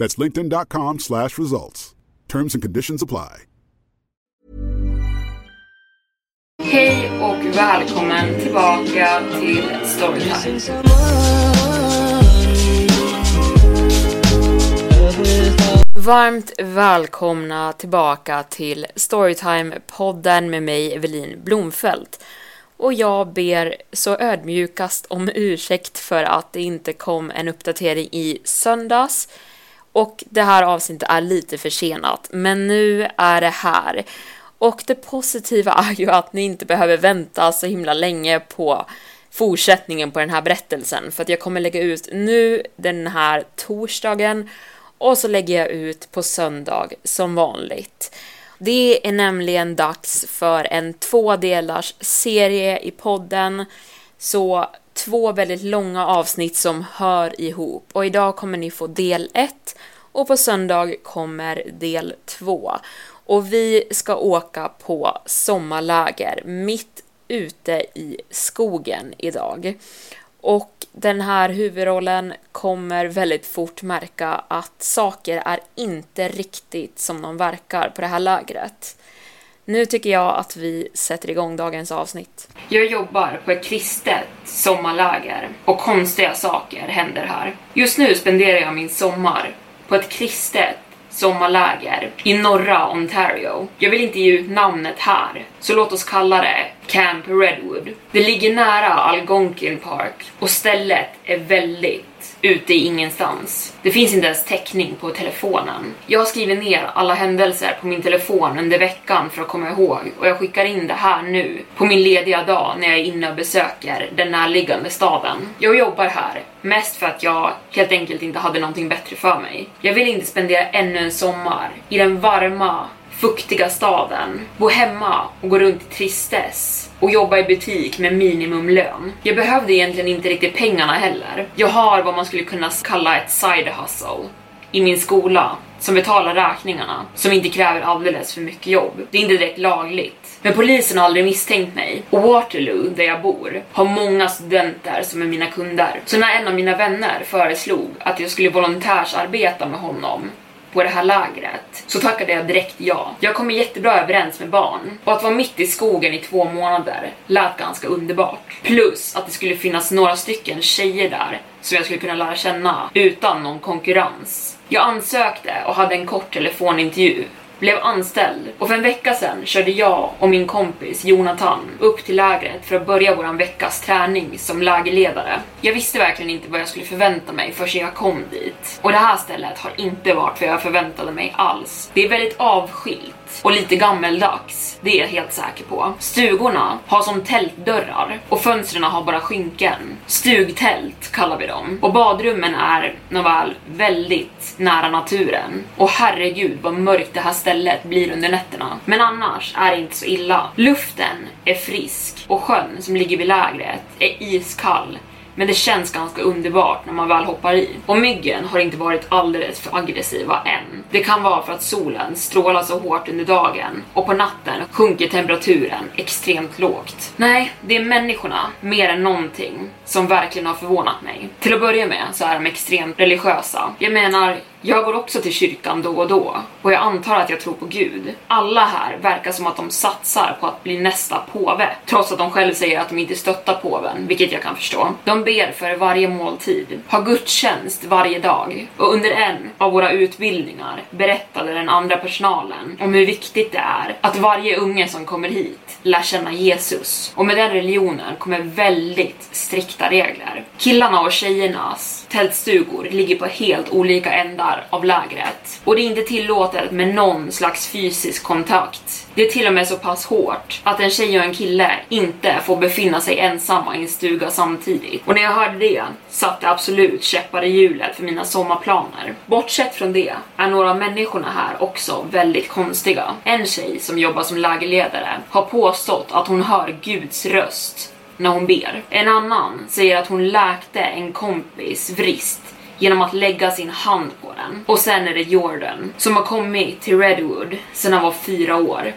That's linkedin.com slash results. Terms and conditions apply. Hej och välkommen tillbaka till Storytime. Varmt välkomna tillbaka till Storytime-podden med mig Evelin Blomfelt. Och jag ber så ödmjukast om ursäkt för att det inte kom en uppdatering i söndags. Och det här avsnittet är lite försenat, men nu är det här. Och det positiva är ju att ni inte behöver vänta så himla länge på fortsättningen på den här berättelsen, för att jag kommer lägga ut nu den här torsdagen och så lägger jag ut på söndag som vanligt. Det är nämligen dags för en tvådelars serie i podden, så två väldigt långa avsnitt som hör ihop. Och idag kommer ni få del 1 och på söndag kommer del 2. Och vi ska åka på sommarläger mitt ute i skogen idag. Och den här huvudrollen kommer väldigt fort märka att saker är inte riktigt som de verkar på det här lägret. Nu tycker jag att vi sätter igång dagens avsnitt. Jag jobbar på ett kristet sommarläger och konstiga saker händer här. Just nu spenderar jag min sommar på ett kristet sommarläger i norra Ontario. Jag vill inte ge ut namnet här, så låt oss kalla det Camp Redwood. Det ligger nära Algonquin Park och stället är väldigt ute i ingenstans. Det finns inte ens täckning på telefonen. Jag har skrivit ner alla händelser på min telefon under veckan för att komma ihåg och jag skickar in det här nu på min lediga dag när jag är inne och besöker den närliggande staden. Jag jobbar här, mest för att jag helt enkelt inte hade någonting bättre för mig. Jag vill inte spendera ännu en sommar i den varma, fuktiga staden, bo hemma och gå runt i tristess och jobba i butik med minimumlön. Jag behövde egentligen inte riktigt pengarna heller. Jag har vad man skulle kunna kalla ett side hustle i min skola som betalar räkningarna, som inte kräver alldeles för mycket jobb. Det är inte direkt lagligt. Men polisen har aldrig misstänkt mig och Waterloo, där jag bor, har många studenter som är mina kunder. Så när en av mina vänner föreslog att jag skulle volontärsarbeta med honom på det här lägret så tackade jag direkt ja. Jag kommer jättebra överens med barn och att vara mitt i skogen i två månader lät ganska underbart. Plus att det skulle finnas några stycken tjejer där som jag skulle kunna lära känna utan någon konkurrens. Jag ansökte och hade en kort telefonintervju blev anställd och för en vecka sedan körde jag och min kompis Jonathan upp till lägret för att börja våran veckas träning som lägerledare. Jag visste verkligen inte vad jag skulle förvänta mig förrän jag kom dit. Och det här stället har inte varit vad jag förväntade mig alls. Det är väldigt avskilt och lite gammeldags. Det är jag helt säker på. Stugorna har som tältdörrar och fönstren har bara skynken. Stugtält kallar vi dem. Och badrummen är, nåväl, väldigt nära naturen. Och herregud vad mörkt det här stället blir under nätterna. Men annars är det inte så illa. Luften är frisk och sjön som ligger vid lägret är iskall men det känns ganska underbart när man väl hoppar i. Och myggen har inte varit alldeles för aggressiva än. Det kan vara för att solen strålar så hårt under dagen och på natten sjunker temperaturen extremt lågt. Nej, det är människorna mer än någonting som verkligen har förvånat mig. Till att börja med så är de extremt religiösa. Jag menar, jag går också till kyrkan då och då och jag antar att jag tror på Gud. Alla här verkar som att de satsar på att bli nästa påve, trots att de själva säger att de inte stöttar påven, vilket jag kan förstå. De ber för varje måltid, har gudstjänst varje dag och under en av våra utbildningar berättade den andra personalen om hur viktigt det är att varje unge som kommer hit lär känna Jesus. Och med den religionen kommer väldigt strikta regler. Killarna och tjejernas tältstugor ligger på helt olika ändar av lägret och det är inte tillåtet med någon slags fysisk kontakt. Det är till och med så pass hårt att en tjej och en kille inte får befinna sig ensamma i en stuga samtidigt. Och när jag hörde det satte absolut käppar i hjulet för mina sommarplaner. Bortsett från det är några av människorna här också väldigt konstiga. En tjej som jobbar som lägerledare har påstått att hon hör Guds röst när hon ber. En annan säger att hon läkte en kompis vrist genom att lägga sin hand på den. Och sen är det Jordan som har kommit till Redwood sedan han var fyra år.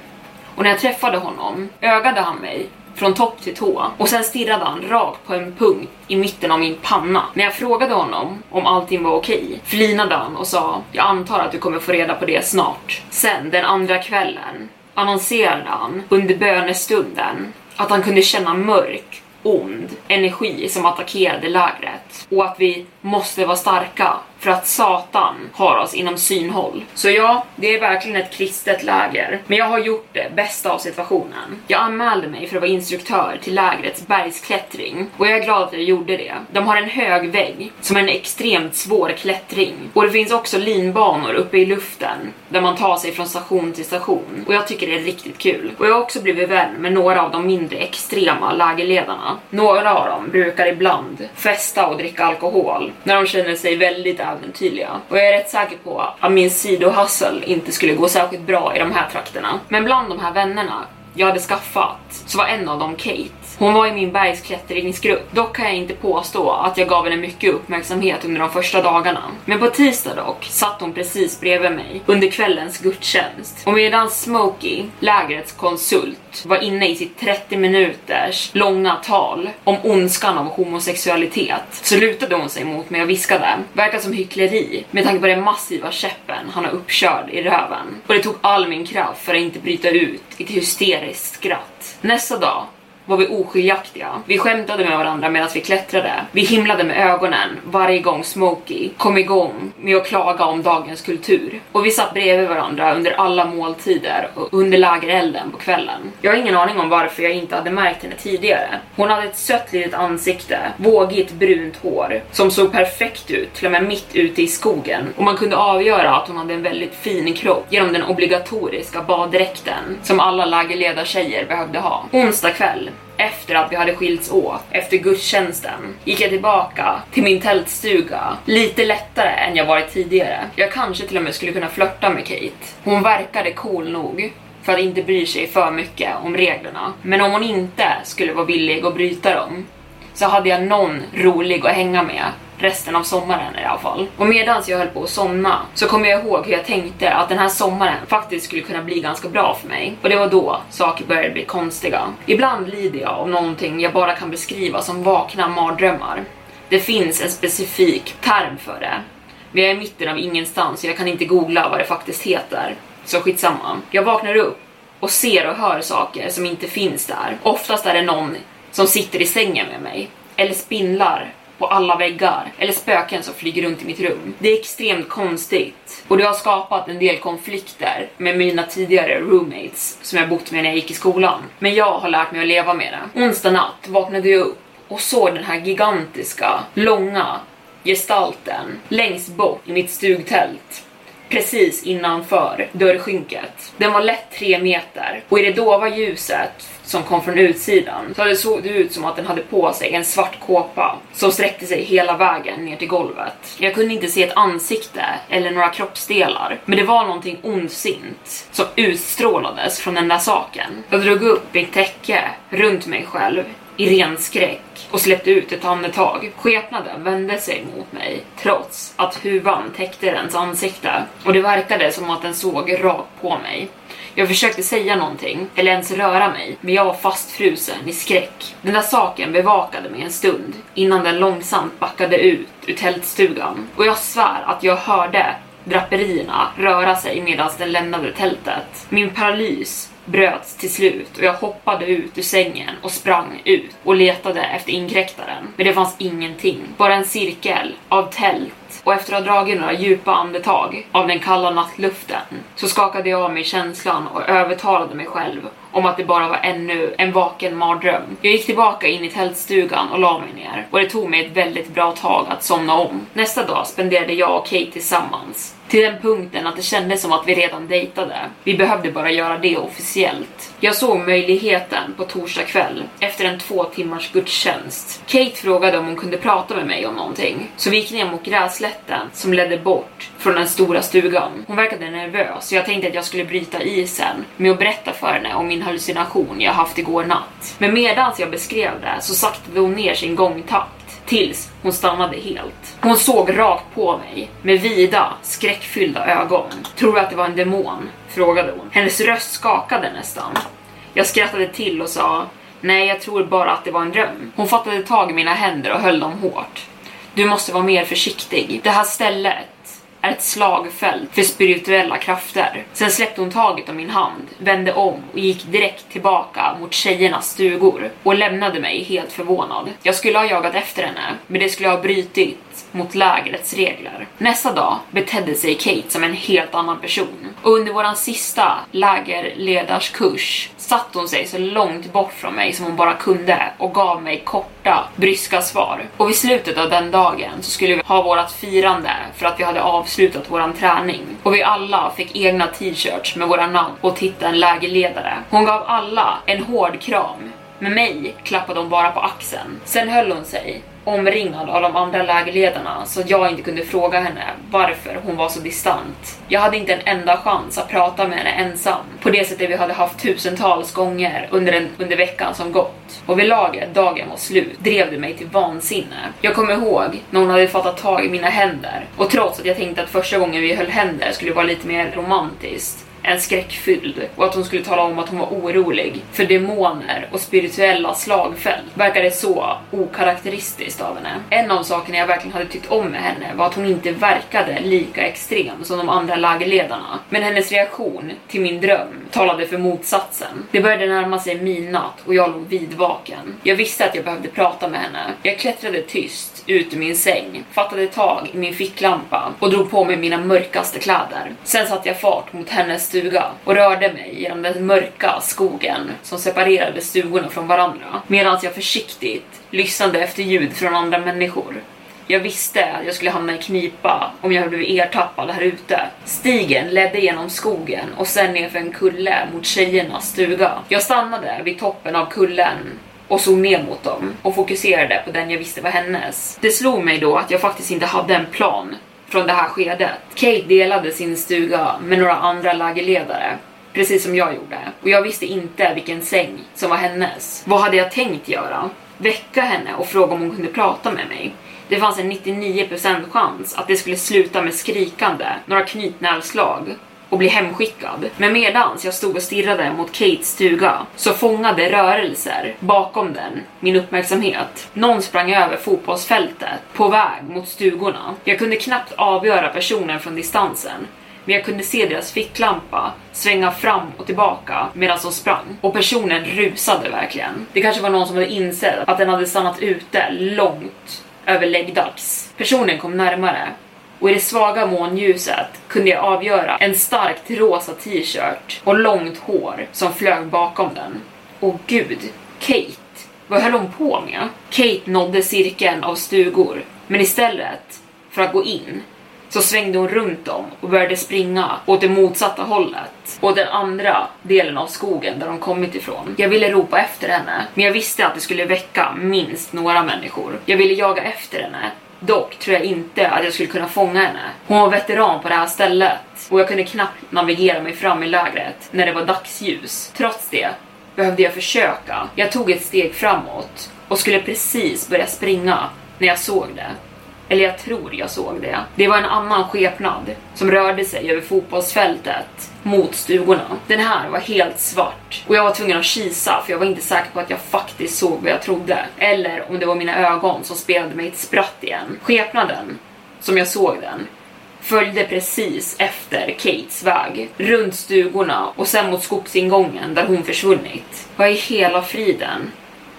Och när jag träffade honom ögade han mig från topp till tå och sen stirrade han rakt på en punkt i mitten av min panna. När jag frågade honom om allting var okej flinade han och sa jag antar att du kommer få reda på det snart. Sen den andra kvällen annonserade han under bönestunden att han kunde känna mörk ond energi som attackerade lägret och att vi måste vara starka för att Satan har oss inom synhåll. Så ja, det är verkligen ett kristet läger. Men jag har gjort det bästa av situationen. Jag anmälde mig för att vara instruktör till lägrets bergsklättring och jag är glad att jag gjorde det. De har en hög vägg som är en extremt svår klättring och det finns också linbanor uppe i luften där man tar sig från station till station och jag tycker det är riktigt kul. Och jag har också blivit vän med några av de mindre extrema lägerledarna. Några av dem brukar ibland festa och dricka alkohol när de känner sig väldigt äventyrliga. Och jag är rätt säker på att min sidohassel inte skulle gå särskilt bra i de här trakterna. Men bland de här vännerna jag hade skaffat så var en av dem Kate. Hon var i min bergsklättringsgrupp. Dock kan jag inte påstå att jag gav henne mycket uppmärksamhet under de första dagarna. Men på tisdag dock satt hon precis bredvid mig under kvällens gudstjänst. Och medan Smokey, lägrets konsult, var inne i sitt 30 minuters långa tal om ondskan av homosexualitet så lutade hon sig mot mig och viskade. Verkar som hyckleri med tanke på den massiva käppen han har uppkörd i röven. Och det tog all min kraft för att inte bryta ut i ett hysteriskt skratt. Nästa dag var vi oskiljaktiga. Vi skämtade med varandra medan vi klättrade. Vi himlade med ögonen varje gång Smokey kom igång med att klaga om dagens kultur. Och vi satt bredvid varandra under alla måltider och under lägerelden på kvällen. Jag har ingen aning om varför jag inte hade märkt henne tidigare. Hon hade ett sött litet ansikte, vågigt brunt hår som såg perfekt ut till och med mitt ute i skogen och man kunde avgöra att hon hade en väldigt fin kropp genom den obligatoriska baddräkten som alla lägerledartjejer behövde ha. Onsdag kväll efter att vi hade skilts åt, efter gudstjänsten, gick jag tillbaka till min tältstuga lite lättare än jag varit tidigare. Jag kanske till och med skulle kunna flörta med Kate. Hon verkade cool nog för att inte bry sig för mycket om reglerna. Men om hon inte skulle vara villig att bryta dem så hade jag någon rolig att hänga med resten av sommaren i alla fall. Och medan jag höll på att somna så kom jag ihåg hur jag tänkte att den här sommaren faktiskt skulle kunna bli ganska bra för mig. Och det var då saker började bli konstiga. Ibland lider jag av någonting jag bara kan beskriva som vakna mardrömmar. Det finns en specifik term för det. Vi är i mitten av ingenstans och jag kan inte googla vad det faktiskt heter. Så skitsamma. Jag vaknar upp och ser och hör saker som inte finns där. Oftast är det någon som sitter i sängen med mig. Eller spindlar på alla väggar eller spöken som flyger runt i mitt rum. Det är extremt konstigt och det har skapat en del konflikter med mina tidigare roommates som jag bott med när jag gick i skolan. Men jag har lärt mig att leva med det. Onsdag natt vaknade jag upp och såg den här gigantiska, långa gestalten längst bort i mitt stugtält precis innanför dörrskynket. Den var lätt tre meter och i det dova ljuset som kom från utsidan så det såg det ut som att den hade på sig en svart kåpa som sträckte sig hela vägen ner till golvet. Jag kunde inte se ett ansikte eller några kroppsdelar, men det var någonting ondsint som utstrålades från den där saken. Jag drog upp mitt täcke runt mig själv i ren skräck och släppte ut ett andetag. Skepnaden vände sig mot mig trots att huvan täckte dens ansikte och det verkade som att den såg rakt på mig. Jag försökte säga någonting, eller ens röra mig, men jag var fastfrusen i skräck. Den där saken bevakade mig en stund innan den långsamt backade ut ur tältstugan. Och jag svär att jag hörde draperierna röra sig medan den lämnade tältet. Min paralys bröts till slut och jag hoppade ut ur sängen och sprang ut och letade efter inkräktaren. Men det fanns ingenting, bara en cirkel av tält och efter att ha dragit några djupa andetag av den kalla nattluften så skakade jag av mig känslan och övertalade mig själv om att det bara var ännu en vaken mardröm. Jag gick tillbaka in i tältstugan och la mig ner och det tog mig ett väldigt bra tag att somna om. Nästa dag spenderade jag och Kate tillsammans till den punkten att det kändes som att vi redan dejtade. Vi behövde bara göra det officiellt. Jag såg möjligheten på torsdag kväll efter en två timmars gudstjänst. Kate frågade om hon kunde prata med mig om någonting, så vi gick ner mot gräslätten som ledde bort från den stora stugan. Hon verkade nervös så jag tänkte att jag skulle bryta isen med att berätta för henne om min hallucination jag haft igår natt. Men medans jag beskrev det så saktade hon ner sin gångtakt tills hon stannade helt. Hon såg rakt på mig med vida, skräckfyllda ögon. Tror du att det var en demon? frågade hon. Hennes röst skakade nästan. Jag skrattade till och sa Nej, jag tror bara att det var en dröm. Hon fattade tag i mina händer och höll dem hårt. Du måste vara mer försiktig. Det här stället är ett slagfält för spirituella krafter. Sen släppte hon taget om min hand, vände om och gick direkt tillbaka mot tjejernas stugor och lämnade mig helt förvånad. Jag skulle ha jagat efter henne, men det skulle ha brutit mot lägrets regler. Nästa dag betedde sig Kate som en helt annan person och under våran sista lägerledarskurs satte hon sig så långt bort från mig som hon bara kunde och gav mig korta, bryska svar. Och vid slutet av den dagen så skulle vi ha vårat firande för att vi hade avslutat våran träning och vi alla fick egna t-shirts med våra namn och titeln lägerledare. Hon gav alla en hård kram med mig klappade hon bara på axeln. Sen höll hon sig omringad av de andra lägerledarna så att jag inte kunde fråga henne varför hon var så distant. Jag hade inte en enda chans att prata med henne ensam på det sättet vi hade haft tusentals gånger under, den, under veckan som gått. Och vid laget, dagen var slut, drev det mig till vansinne. Jag kommer ihåg när hon hade fattat tag i mina händer och trots att jag tänkte att första gången vi höll händer skulle vara lite mer romantiskt en skräckfylld och att hon skulle tala om att hon var orolig för demoner och spirituella slagfält verkade så okaraktäristiskt av henne. En av sakerna jag verkligen hade tyckt om med henne var att hon inte verkade lika extrem som de andra lägerledarna. Men hennes reaktion till min dröm talade för motsatsen. Det började närma sig midnatt och jag låg vidvaken. Jag visste att jag behövde prata med henne. Jag klättrade tyst ut ur min säng, fattade tag i min ficklampa och drog på mig mina mörkaste kläder. Sen satte jag fart mot hennes stuga och rörde mig genom den mörka skogen som separerade stugorna från varandra medan jag försiktigt lyssnade efter ljud från andra människor. Jag visste att jag skulle hamna i knipa om jag blev ertappad här ute. Stigen ledde genom skogen och sen nerför en kulle mot tjejernas stuga. Jag stannade vid toppen av kullen och såg ner mot dem och fokuserade på den jag visste var hennes. Det slog mig då att jag faktiskt inte hade en plan från det här skedet. Kate delade sin stuga med några andra lägerledare precis som jag gjorde. Och jag visste inte vilken säng som var hennes. Vad hade jag tänkt göra? Väcka henne och fråga om hon kunde prata med mig? Det fanns en 99% chans att det skulle sluta med skrikande, några knytnävsslag och bli hemskickad. Men medans jag stod och stirrade mot Kates stuga så fångade rörelser bakom den min uppmärksamhet. Någon sprang över fotbollsfältet på väg mot stugorna. Jag kunde knappt avgöra personen från distansen men jag kunde se deras ficklampa svänga fram och tillbaka medan de sprang. Och personen rusade verkligen. Det kanske var någon som hade insett att den hade stannat ute långt över läggdags. Personen kom närmare och i det svaga månljuset kunde jag avgöra en starkt rosa t-shirt och långt hår som flög bakom den. Och gud, Kate. Vad höll hon på med? Kate nådde cirkeln av stugor, men istället för att gå in så svängde hon runt dem och började springa åt det motsatta hållet. Åt den andra delen av skogen där de kommit ifrån. Jag ville ropa efter henne, men jag visste att det skulle väcka minst några människor. Jag ville jaga efter henne, Dock tror jag inte att jag skulle kunna fånga henne. Hon var veteran på det här stället och jag kunde knappt navigera mig fram i lägret när det var dagsljus. Trots det behövde jag försöka. Jag tog ett steg framåt och skulle precis börja springa när jag såg det. Eller jag tror jag såg det. Det var en annan skepnad som rörde sig över fotbollsfältet mot stugorna. Den här var helt svart och jag var tvungen att kisa för jag var inte säker på att jag faktiskt såg vad jag trodde. Eller om det var mina ögon som spelade mig ett spratt igen. Skepnaden, som jag såg den, följde precis efter Kates väg, runt stugorna och sen mot skogsingången där hon försvunnit. Vad i hela friden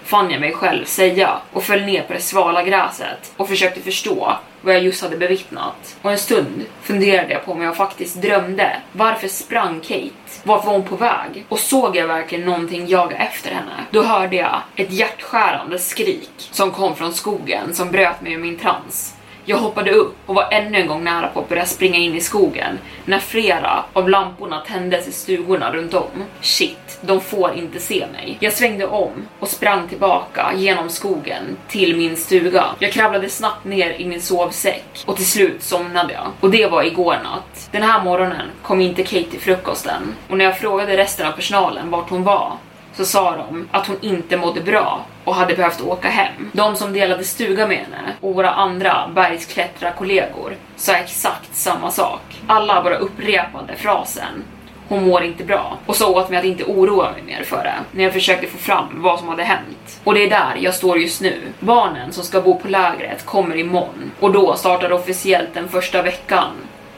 fann jag mig själv säga och föll ner på det svala gräset och försökte förstå vad jag just hade bevittnat. Och en stund funderade jag på om jag faktiskt drömde. Varför sprang Kate? Vart var hon på väg? Och såg jag verkligen någonting jaga efter henne? Då hörde jag ett hjärtskärande skrik som kom från skogen som bröt mig ur min trans. Jag hoppade upp och var ännu en gång nära på att börja springa in i skogen när flera av lamporna tändes i stugorna runt om. Shit, de får inte se mig. Jag svängde om och sprang tillbaka genom skogen till min stuga. Jag kravlade snabbt ner i min sovsäck och till slut somnade jag. Och det var igår natt. Den här morgonen kom inte Kate till frukosten och när jag frågade resten av personalen vart hon var så sa de att hon inte mådde bra och hade behövt åka hem. De som delade stuga med henne och våra andra bergsklättrarkollegor sa exakt samma sak. Alla bara upprepade frasen hon mår inte bra och sa åt mig att inte oroa mig mer för det när jag försökte få fram vad som hade hänt. Och det är där jag står just nu. Barnen som ska bo på lägret kommer imorgon och då startar officiellt den första veckan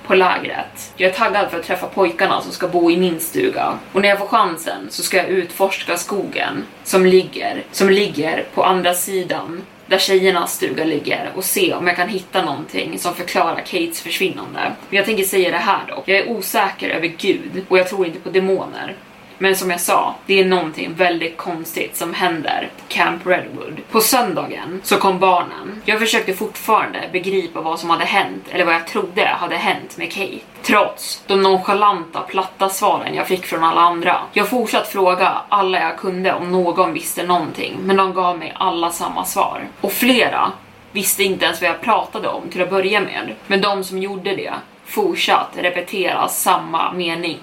på lägret. Jag är taggad för att träffa pojkarna som ska bo i min stuga. Och när jag får chansen så ska jag utforska skogen som ligger, som ligger på andra sidan där tjejernas stuga ligger och se om jag kan hitta någonting som förklarar Kates försvinnande. Men jag tänker säga det här dock. Jag är osäker över Gud och jag tror inte på demoner. Men som jag sa, det är någonting väldigt konstigt som händer på Camp Redwood. På söndagen så kom barnen. Jag försökte fortfarande begripa vad som hade hänt, eller vad jag trodde hade hänt med Kate. Trots de nonchalanta, platta svaren jag fick från alla andra. Jag fortsatte fråga alla jag kunde om någon visste någonting, men de gav mig alla samma svar. Och flera visste inte ens vad jag pratade om till att börja med. Men de som gjorde det fortsatte repetera samma mening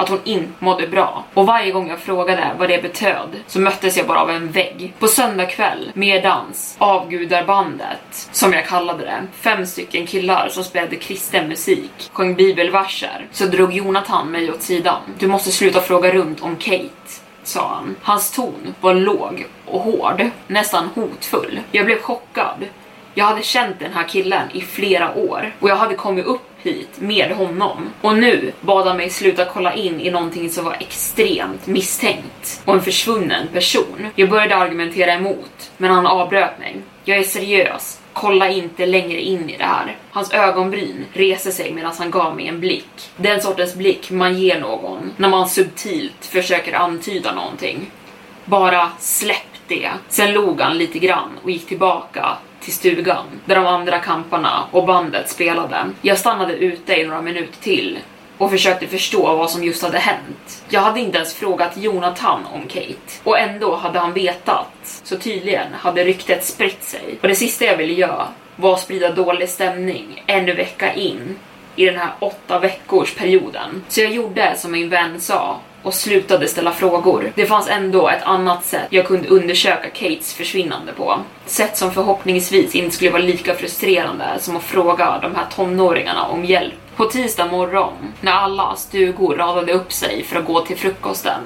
att hon inte mådde bra. Och varje gång jag frågade vad det betöd så möttes jag bara av en vägg. På söndag kväll, med dans, avgudarbandet, som jag kallade det, fem stycken killar som spelade kristen musik, sjöng bibelverser, så drog Jonathan mig åt sidan. Du måste sluta fråga runt om Kate sa han. Hans ton var låg och hård, nästan hotfull. Jag blev chockad. Jag hade känt den här killen i flera år och jag hade kommit upp hit med honom. Och nu bad han mig sluta kolla in i någonting som var extremt misstänkt och en försvunnen person. Jag började argumentera emot, men han avbröt mig. Jag är seriös. Kolla inte längre in i det här. Hans ögonbryn reser sig medan han gav mig en blick. Den sortens blick man ger någon när man subtilt försöker antyda någonting. Bara släpp det. Sen log han lite grann och gick tillbaka till stugan där de andra kamparna och bandet spelade. Jag stannade ute i några minuter till och försökte förstå vad som just hade hänt. Jag hade inte ens frågat Jonathan om Kate och ändå hade han vetat. Så tydligen hade ryktet spritt sig och det sista jag ville göra var att sprida dålig stämning en vecka in i den här åtta veckors perioden. Så jag gjorde som min vän sa och slutade ställa frågor. Det fanns ändå ett annat sätt jag kunde undersöka Kates försvinnande på. Sätt som förhoppningsvis inte skulle vara lika frustrerande som att fråga de här tonåringarna om hjälp. På tisdag morgon, när alla stugor radade upp sig för att gå till frukosten,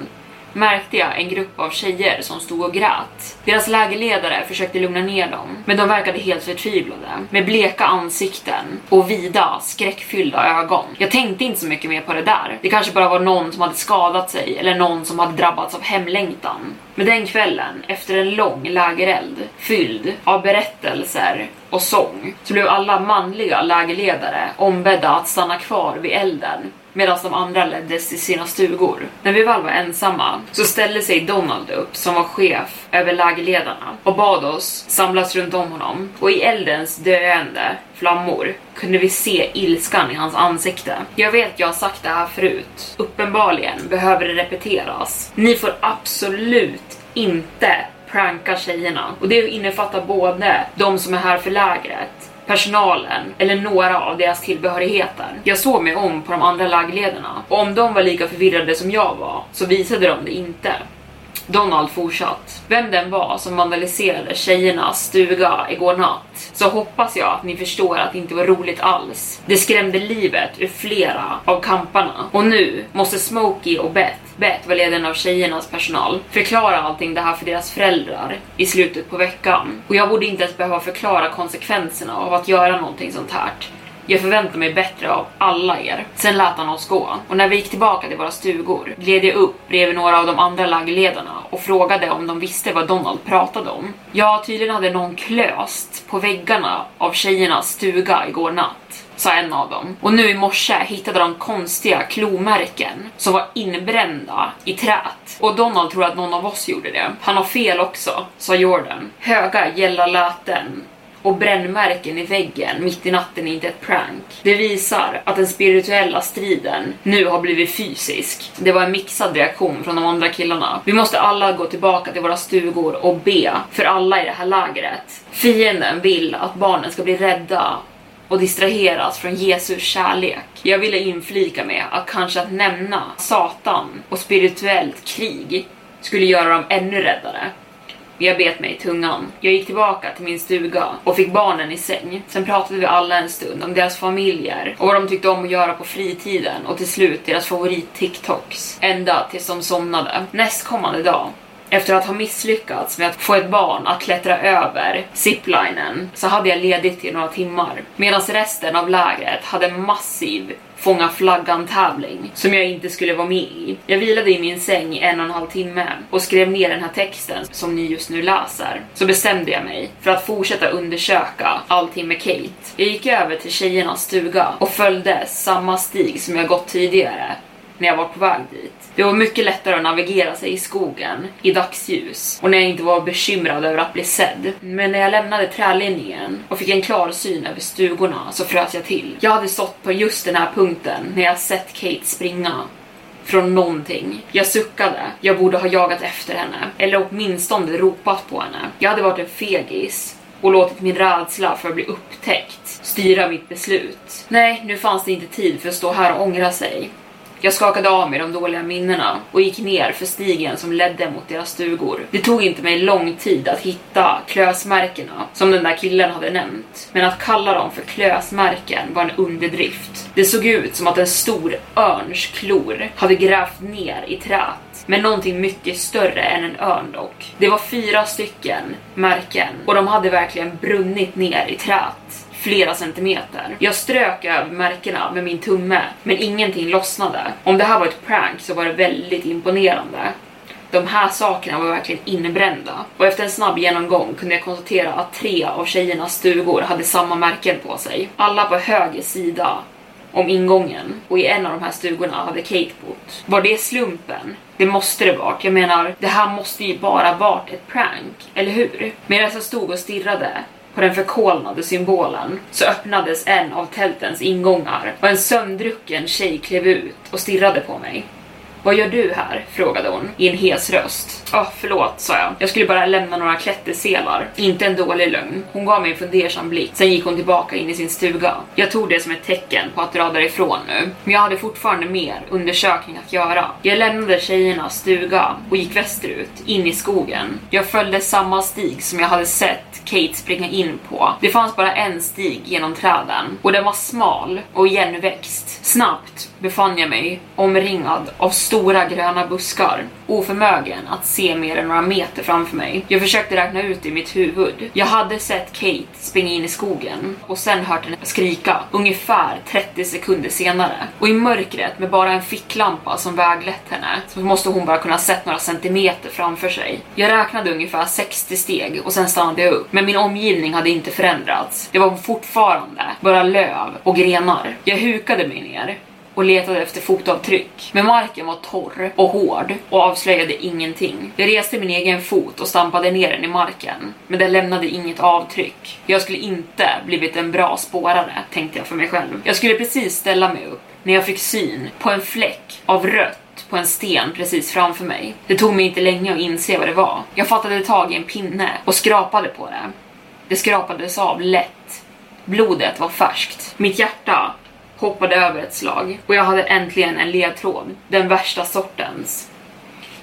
märkte jag en grupp av tjejer som stod och grät. Deras lägerledare försökte lugna ner dem, men de verkade helt förtvivlade med bleka ansikten och vida skräckfyllda ögon. Jag tänkte inte så mycket mer på det där. Det kanske bara var någon som hade skadat sig eller någon som hade drabbats av hemlängtan. Men den kvällen, efter en lång lägereld fylld av berättelser och sång, så blev alla manliga lägerledare ombedda att stanna kvar vid elden medan de andra leddes till sina stugor. När vi väl var ensamma så ställde sig Donald upp som var chef över lägerledarna och bad oss samlas runt om honom och i eldens döende flammor kunde vi se ilskan i hans ansikte. Jag vet jag har sagt det här förut. Uppenbarligen behöver det repeteras. Ni får absolut inte pranka tjejerna och det innefattar både de som är här för lägret personalen eller några av deras tillbehörigheter. Jag såg mig om på de andra lagledarna och om de var lika förvirrade som jag var så visade de det inte. Donald fortsatt. Vem den var som vandaliserade tjejernas stuga igår natt så hoppas jag att ni förstår att det inte var roligt alls. Det skrämde livet ur flera av kamparna och nu måste Smokey och Beth Beth var ledaren av tjejernas personal, förklara allting det här för deras föräldrar i slutet på veckan. Och jag borde inte ens behöva förklara konsekvenserna av att göra någonting sånt här. Jag förväntar mig bättre av alla er. Sen lät han oss gå och när vi gick tillbaka till våra stugor gled jag upp bredvid några av de andra lägerledarna och frågade om de visste vad Donald pratade om. Ja, tydligen hade någon klöst på väggarna av tjejernas stuga igår natt sa en av dem. Och nu i morse hittade de konstiga klomärken som var inbrända i trät. Och Donald tror att någon av oss gjorde det. Han har fel också, sa Jordan. Höga gälla läten och brännmärken i väggen mitt i natten är inte ett prank. Det visar att den spirituella striden nu har blivit fysisk. Det var en mixad reaktion från de andra killarna. Vi måste alla gå tillbaka till våra stugor och be för alla i det här lägret. Fienden vill att barnen ska bli rädda och distraheras från Jesus kärlek. Jag ville inflika med att kanske att nämna Satan och spirituellt krig skulle göra dem ännu räddare. Jag bet mig i tungan. Jag gick tillbaka till min stuga och fick barnen i säng. Sen pratade vi alla en stund om deras familjer och vad de tyckte om att göra på fritiden och till slut deras favorit-TikToks. Ända tills de somnade. Nästkommande dag efter att ha misslyckats med att få ett barn att klättra över ziplinen så hade jag ledigt i några timmar. Medan resten av lägret hade massiv fånga flaggan tävling som jag inte skulle vara med i. Jag vilade i min säng i en och en halv timme och skrev ner den här texten som ni just nu läser. Så bestämde jag mig för att fortsätta undersöka allting med Kate. Jag gick över till tjejernas stuga och följde samma stig som jag gått tidigare när jag var på väg dit. Det var mycket lättare att navigera sig i skogen i dagsljus och när jag inte var bekymrad över att bli sedd. Men när jag lämnade trälinjen och fick en klar syn över stugorna så frös jag till. Jag hade stått på just den här punkten när jag sett Kate springa från någonting. Jag suckade. Jag borde ha jagat efter henne. Eller åtminstone ropat på henne. Jag hade varit en fegis och låtit min rädsla för att bli upptäckt styra mitt beslut. Nej, nu fanns det inte tid för att stå här och ångra sig. Jag skakade av mig de dåliga minnena och gick ner för stigen som ledde mot deras stugor. Det tog inte mig lång tid att hitta klösmärkena som den där killen hade nämnt. Men att kalla dem för klösmärken var en underdrift. Det såg ut som att en stor örns klor hade grävt ner i trät men någonting mycket större än en örn dock. Det var fyra stycken märken och de hade verkligen brunnit ner i trät flera centimeter. Jag strök över märkena med min tumme, men ingenting lossnade. Om det här var ett prank så var det väldigt imponerande. De här sakerna var verkligen inbrända och efter en snabb genomgång kunde jag konstatera att tre av tjejernas stugor hade samma märken på sig. Alla på höger sida om ingången och i en av de här stugorna hade Kate bott. Var det slumpen? Det måste det varit. Jag menar, det här måste ju bara varit ett prank, eller hur? Medan jag stod och stirrade på den förkolnade symbolen så öppnades en av tältens ingångar och en sömndrucken tjej klev ut och stirrade på mig. Vad gör du här? frågade hon i en hes röst. Åh, oh, förlåt, sa jag. Jag skulle bara lämna några klätterselar. Inte en dålig lögn. Hon gav mig en fundersam blick, sen gick hon tillbaka in i sin stuga. Jag tog det som ett tecken på att dra därifrån nu, men jag hade fortfarande mer undersökning att göra. Jag lämnade tjejernas stuga och gick västerut, in i skogen. Jag följde samma stig som jag hade sett Kate springa in på. Det fanns bara en stig genom träden och den var smal och igenväxt. Snabbt befann jag mig omringad av stora stora gröna buskar, oförmögen att se mer än några meter framför mig. Jag försökte räkna ut i mitt huvud. Jag hade sett Kate springa in i skogen och sen hört henne skrika ungefär 30 sekunder senare. Och i mörkret med bara en ficklampa som väglett henne så måste hon bara kunna sett några centimeter framför sig. Jag räknade ungefär 60 steg och sen stannade jag upp. Men min omgivning hade inte förändrats. Det var fortfarande bara löv och grenar. Jag hukade mig ner och letade efter fotavtryck. Men marken var torr och hård och avslöjade ingenting. Jag reste min egen fot och stampade ner den i marken, men den lämnade inget avtryck. Jag skulle inte blivit en bra spårare, tänkte jag för mig själv. Jag skulle precis ställa mig upp när jag fick syn på en fläck av rött på en sten precis framför mig. Det tog mig inte länge att inse vad det var. Jag fattade tag i en pinne och skrapade på det. Det skrapades av lätt. Blodet var färskt. Mitt hjärta hoppade över ett slag och jag hade äntligen en ledtråd. Den värsta sortens.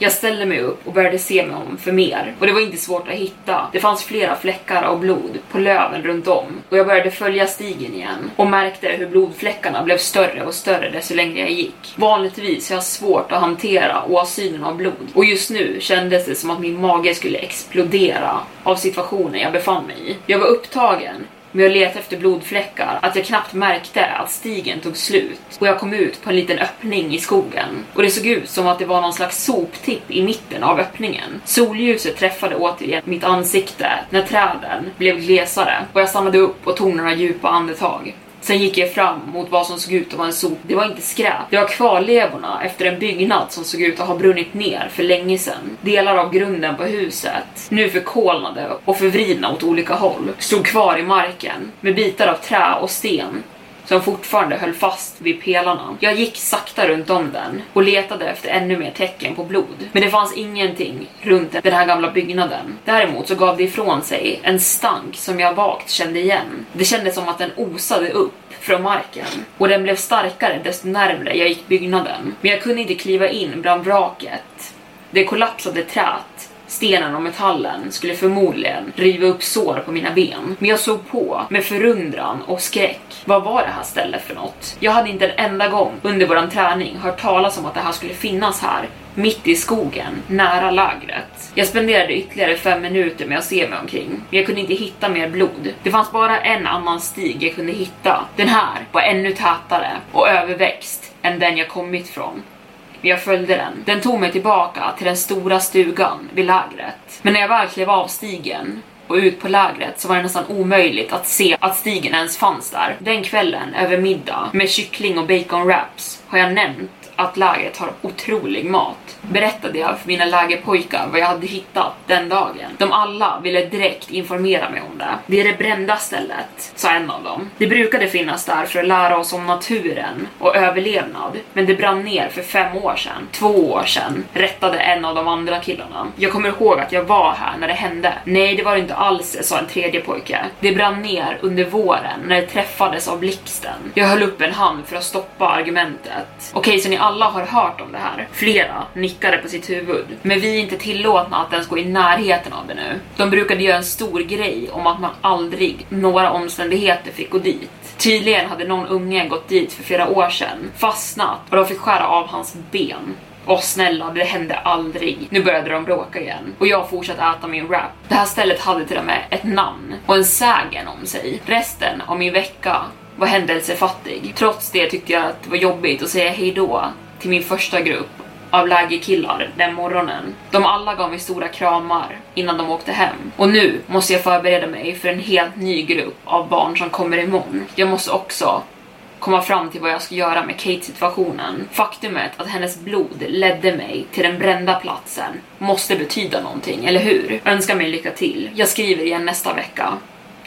Jag ställde mig upp och började se mig om för mer och det var inte svårt att hitta. Det fanns flera fläckar av blod på löven runt om och jag började följa stigen igen och märkte hur blodfläckarna blev större och större desto längre jag gick. Vanligtvis har jag svårt att hantera åsynen av blod och just nu kändes det som att min mage skulle explodera av situationen jag befann mig i. Jag var upptagen med att leta efter blodfläckar att jag knappt märkte att stigen tog slut och jag kom ut på en liten öppning i skogen och det såg ut som att det var någon slags soptipp i mitten av öppningen. Solljuset träffade återigen mitt ansikte när träden blev glesare och jag stannade upp och tog några djupa andetag. Sen gick jag fram mot vad som såg ut att vara en sop. Det var inte skräp. Det var kvarlevorna efter en byggnad som såg ut att ha brunnit ner för länge sedan. Delar av grunden på huset, nu förkolnade och förvridna åt olika håll, stod kvar i marken med bitar av trä och sten som fortfarande höll fast vid pelarna. Jag gick sakta runt om den och letade efter ännu mer tecken på blod. Men det fanns ingenting runt den här gamla byggnaden. Däremot så gav det ifrån sig en stank som jag vagt kände igen. Det kändes som att den osade upp från marken och den blev starkare desto närmre jag gick byggnaden. Men jag kunde inte kliva in bland vraket. Det kollapsade trät stenen och metallen skulle förmodligen riva upp sår på mina ben. Men jag såg på med förundran och skräck. Vad var det här stället för något? Jag hade inte en enda gång under våran träning hört talas om att det här skulle finnas här mitt i skogen, nära lägret. Jag spenderade ytterligare fem minuter med att se mig omkring, men jag kunde inte hitta mer blod. Det fanns bara en annan stig jag kunde hitta. Den här var ännu tätare och överväxt än den jag kommit från. Men Jag följde den. Den tog mig tillbaka till den stora stugan vid lägret. Men när jag väl klev av stigen och ut på lägret så var det nästan omöjligt att se att stigen ens fanns där. Den kvällen över middag med kyckling och bacon wraps har jag nämnt att lägret har otrolig mat berättade jag för mina lägerpojkar vad jag hade hittat den dagen. De alla ville direkt informera mig om det. Det är det brända stället, sa en av dem. Det brukade finnas där för att lära oss om naturen och överlevnad, men det brann ner för fem år sedan. Två år sedan, rättade en av de andra killarna. Jag kommer ihåg att jag var här när det hände. Nej, det var det inte alls, sa en tredje pojke. Det brann ner under våren när det träffades av blixten. Jag höll upp en hand för att stoppa argumentet. Okej, så ni alla alla har hört om det här? Flera nickade på sitt huvud. Men vi är inte tillåtna att ens gå i närheten av det nu. De brukade göra en stor grej om att man aldrig, några omständigheter, fick gå dit. Tydligen hade någon unge gått dit för flera år sedan, fastnat och de fick skära av hans ben. Åh snälla, det hände aldrig. Nu började de bråka igen och jag fortsatte äta min wrap. Det här stället hade till och med ett namn och en sägen om sig. Resten av min vecka var händelsefattig. Trots det tyckte jag att det var jobbigt att säga hejdå till min första grupp av lägerkillar den morgonen. De alla gav mig stora kramar innan de åkte hem. Och nu måste jag förbereda mig för en helt ny grupp av barn som kommer imorgon. Jag måste också komma fram till vad jag ska göra med Kate-situationen. Faktumet att hennes blod ledde mig till den brända platsen måste betyda någonting, eller hur? Önska mig lycka till. Jag skriver igen nästa vecka.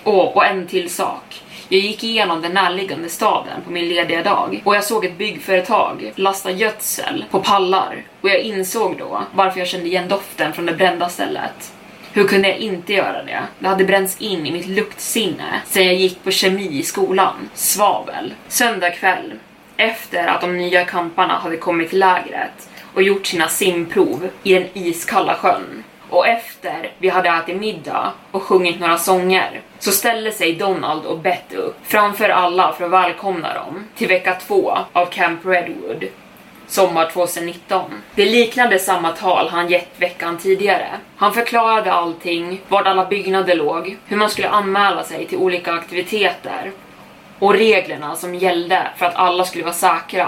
Åh, och en till sak. Jag gick igenom den närliggande staden på min lediga dag och jag såg ett byggföretag lasta gödsel på pallar och jag insåg då varför jag kände igen doften från det brända stället. Hur kunde jag inte göra det? Det hade bränts in i mitt luktsinne sen jag gick på kemi i skolan. Svavel. Söndag kväll, efter att de nya kamparna hade kommit till lägret och gjort sina simprov i den iskalla sjön och efter vi hade ätit middag och sjungit några sånger så ställde sig Donald och Beth upp framför alla för att välkomna dem till vecka två av Camp Redwood sommar 2019. Det liknade samma tal han gett veckan tidigare. Han förklarade allting, vart alla byggnader låg, hur man skulle anmäla sig till olika aktiviteter och reglerna som gällde för att alla skulle vara säkra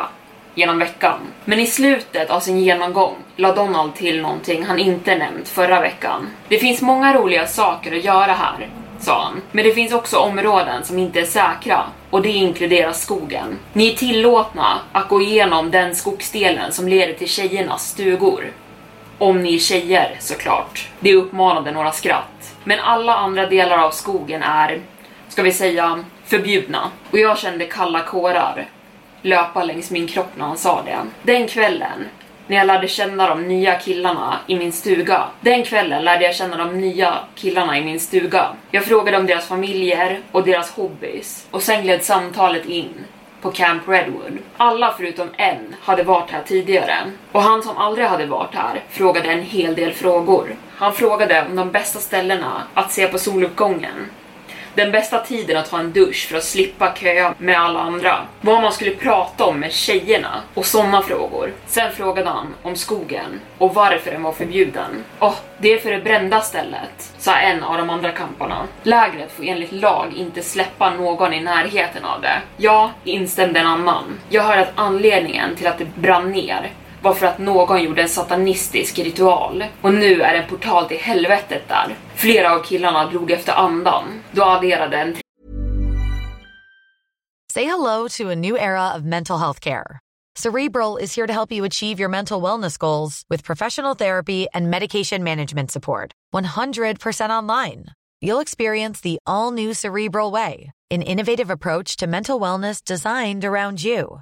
genom veckan. Men i slutet av sin genomgång la Donald till någonting han inte nämnt förra veckan. Det finns många roliga saker att göra här, sa han. Men det finns också områden som inte är säkra och det inkluderar skogen. Ni är tillåtna att gå igenom den skogsdelen som leder till tjejernas stugor. Om ni är tjejer såklart. Det uppmanade några skratt. Men alla andra delar av skogen är, ska vi säga, förbjudna. Och jag kände kalla kårar löpa längs min kropp när han sa det. Den kvällen, när jag lärde känna de nya killarna i min stuga. Den kvällen lärde jag känna de nya killarna i min stuga. Jag frågade om deras familjer och deras hobbys och sen gled samtalet in på Camp Redwood. Alla förutom en hade varit här tidigare och han som aldrig hade varit här frågade en hel del frågor. Han frågade om de bästa ställena att se på soluppgången den bästa tiden att ta en dusch för att slippa köa med alla andra. Vad man skulle prata om med tjejerna och sådana frågor. Sen frågade han om skogen och varför den var förbjuden. Åh, oh, det är för det brända stället, sa en av de andra kamparna. Lägret får enligt lag inte släppa någon i närheten av det. Ja, instämde en annan. Jag hörde att anledningen till att det brann ner var för att någon gjorde en satanistisk ritual. Och nu är en portal till helvetet där. Flera av killarna drog efter andan. Då adderade en Say hello to a new era of mental health care. Cerebral is here to help you achieve your mental wellness goals with professional therapy and medication management support. 100% online. You'll experience the all new Cerebral Way, an innovative approach to mental wellness designed around you.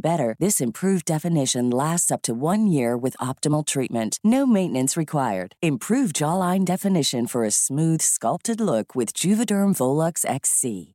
better, this improved definition lasts up to one year with optimal treatment. No maintenance required. Improve jawline definition for a smooth, sculpted look with Juvederm Volux XC.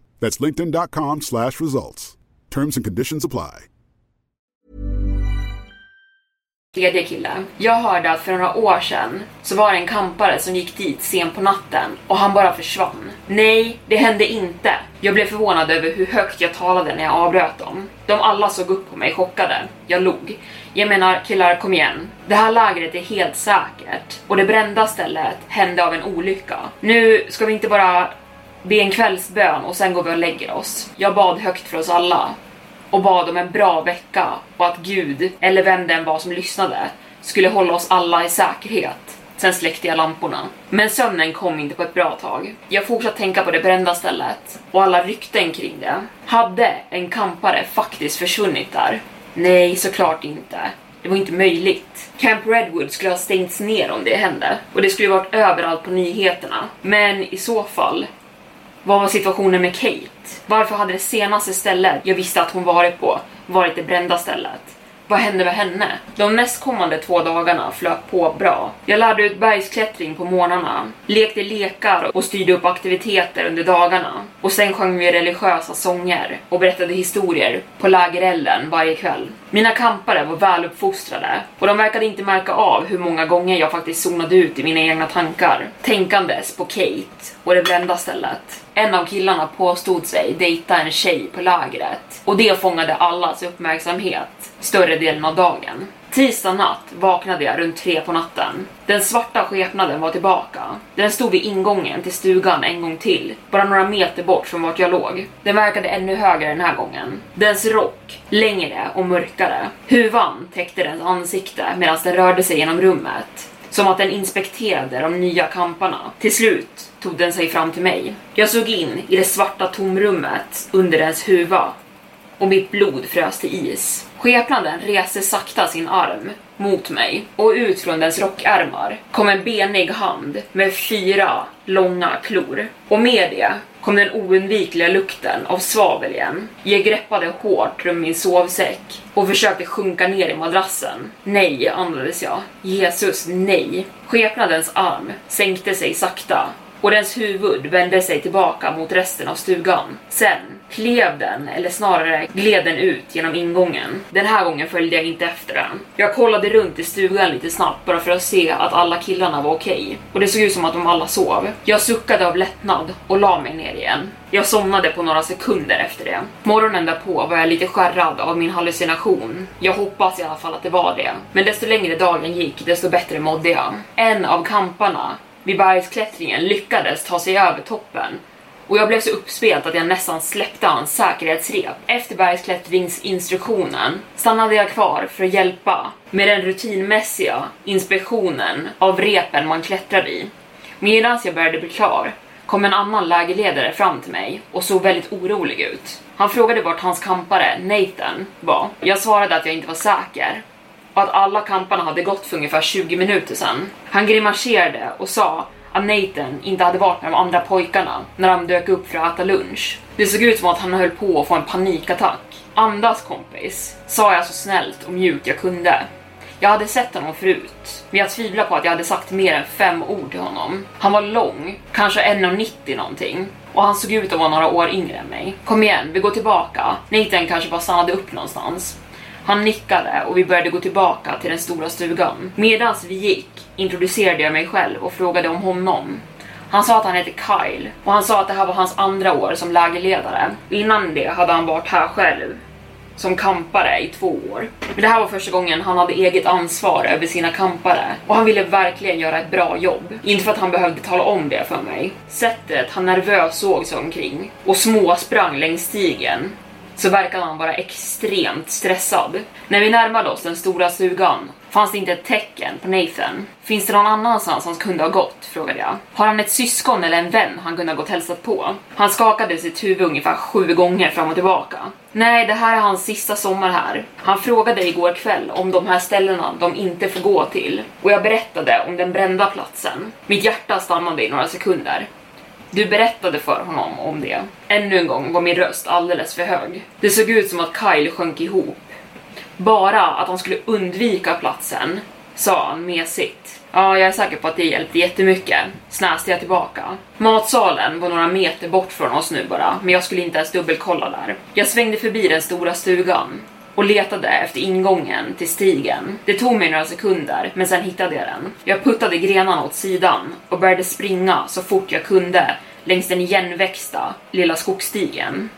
That's linkedin.com slash results. Terms and conditions apply. Tredje kille. Jag hörde att för några år sedan så var det en kampare som gick dit sent på natten och han bara försvann. Nej, det hände inte. Jag blev förvånad över hur högt jag talade när jag avbröt dem. De alla såg upp på mig chockade. Jag log. Jag menar killar, kom igen. Det här lägret är helt säkert och det brända stället hände av en olycka. Nu ska vi inte bara be en kvällsbön och sen går vi och lägger oss. Jag bad högt för oss alla och bad om en bra vecka och att Gud, eller vem det än var som lyssnade, skulle hålla oss alla i säkerhet. Sen släckte jag lamporna. Men sömnen kom inte på ett bra tag. Jag fortsatte tänka på det brända stället och alla rykten kring det. Hade en kampare faktiskt försvunnit där? Nej, såklart inte. Det var inte möjligt. Camp Redwood skulle ha stängts ner om det hände och det skulle varit överallt på nyheterna. Men i så fall, vad var situationen med Kate? Varför hade det senaste stället jag visste att hon varit på varit det brända stället? Vad hände med henne? De nästkommande två dagarna flöt på bra. Jag lärde ut bergsklättring på morgnarna, lekte lekar och styrde upp aktiviteter under dagarna. Och sen sjöng vi religiösa sånger och berättade historier på lägerelden varje kväll. Mina kampare var väluppfostrade och de verkade inte märka av hur många gånger jag faktiskt zonade ut i mina egna tankar, tänkandes på Kate och det brända stället. En av killarna påstod sig dejta en tjej på lägret och det fångade allas uppmärksamhet större delen av dagen. Tisdag natt vaknade jag runt tre på natten. Den svarta skepnaden var tillbaka. Den stod vid ingången till stugan en gång till, bara några meter bort från vart jag låg. Den verkade ännu högre den här gången. Dens rock, längre och mörkare. Huvan täckte dens ansikte medan den rörde sig genom rummet. Som att den inspekterade de nya kamparna. Till slut tog den sig fram till mig. Jag såg in i det svarta tomrummet under dens huva och mitt blod frös till is. Skepnaden reste sakta sin arm mot mig och ut från dess rockärmar kom en benig hand med fyra långa klor. Och med det kom den oundvikliga lukten av svavel igen. Jag greppade hårt runt min sovsäck och försökte sjunka ner i madrassen. Nej, andades jag. Jesus, nej. Skepnadens arm sänkte sig sakta och dens huvud vände sig tillbaka mot resten av stugan. Sen klev den, eller snarare gled den ut genom ingången. Den här gången följde jag inte efter den. Jag kollade runt i stugan lite snabbt bara för att se att alla killarna var okej. Okay. Och det såg ut som att de alla sov. Jag suckade av lättnad och la mig ner igen. Jag somnade på några sekunder efter det. Morgonen därpå var jag lite skärrad av min hallucination. Jag hoppas i alla fall att det var det. Men desto längre dagen gick, desto bättre mådde jag. En av kamparna vid bergsklättringen lyckades ta sig över toppen och jag blev så uppspelt att jag nästan släppte hans säkerhetsrep. Efter bergsklättringsinstruktionen stannade jag kvar för att hjälpa med den rutinmässiga inspektionen av repen man klättrar i. Medan jag började bli klar kom en annan lägerledare fram till mig och såg väldigt orolig ut. Han frågade vart hans kampare, Nathan, var. Jag svarade att jag inte var säker och att alla kamparna hade gått för ungefär 20 minuter sedan. Han grimaserade och sa att Nathan inte hade varit med de andra pojkarna när de dök upp för att äta lunch. Det såg ut som att han höll på att få en panikattack. Andas kompis, sa jag så snällt och mjukt jag kunde. Jag hade sett honom förut, men jag tvivlar på att jag hade sagt mer än fem ord till honom. Han var lång, kanske 1,90 någonting, och han såg ut att vara några år yngre än mig. Kom igen, vi går tillbaka. Nathan kanske bara stannade upp någonstans. Han nickade och vi började gå tillbaka till den stora stugan. Medan vi gick introducerade jag mig själv och frågade om honom. Han sa att han hette Kyle och han sa att det här var hans andra år som lägerledare. Innan det hade han varit här själv som kampare i två år. Men det här var första gången han hade eget ansvar över sina kampare och han ville verkligen göra ett bra jobb. Inte för att han behövde tala om det för mig. Sättet han nervöst såg sig omkring och småsprang längs stigen så verkade han vara extremt stressad. När vi närmade oss den stora stugan fanns det inte ett tecken på Nathan. Finns det någon annanstans han kunde ha gått? frågade jag. Har han ett syskon eller en vän han kunde ha gått hälsat på? Han skakade sitt huvud ungefär sju gånger fram och tillbaka. Nej, det här är hans sista sommar här. Han frågade igår kväll om de här ställena de inte får gå till och jag berättade om den brända platsen. Mitt hjärta stannade i några sekunder. Du berättade för honom om det. Ännu en gång var min röst alldeles för hög. Det såg ut som att Kyle sjönk ihop. Bara att han skulle undvika platsen, sa han mesigt. Ja, jag är säker på att det hjälpte jättemycket, snäste jag tillbaka. Matsalen var några meter bort från oss nu bara, men jag skulle inte ens dubbelkolla där. Jag svängde förbi den stora stugan och letade efter ingången till stigen. Det tog mig några sekunder, men sen hittade jag den. Jag puttade grenarna åt sidan och började springa så fort jag kunde längs den igenväxta lilla skogsstigen.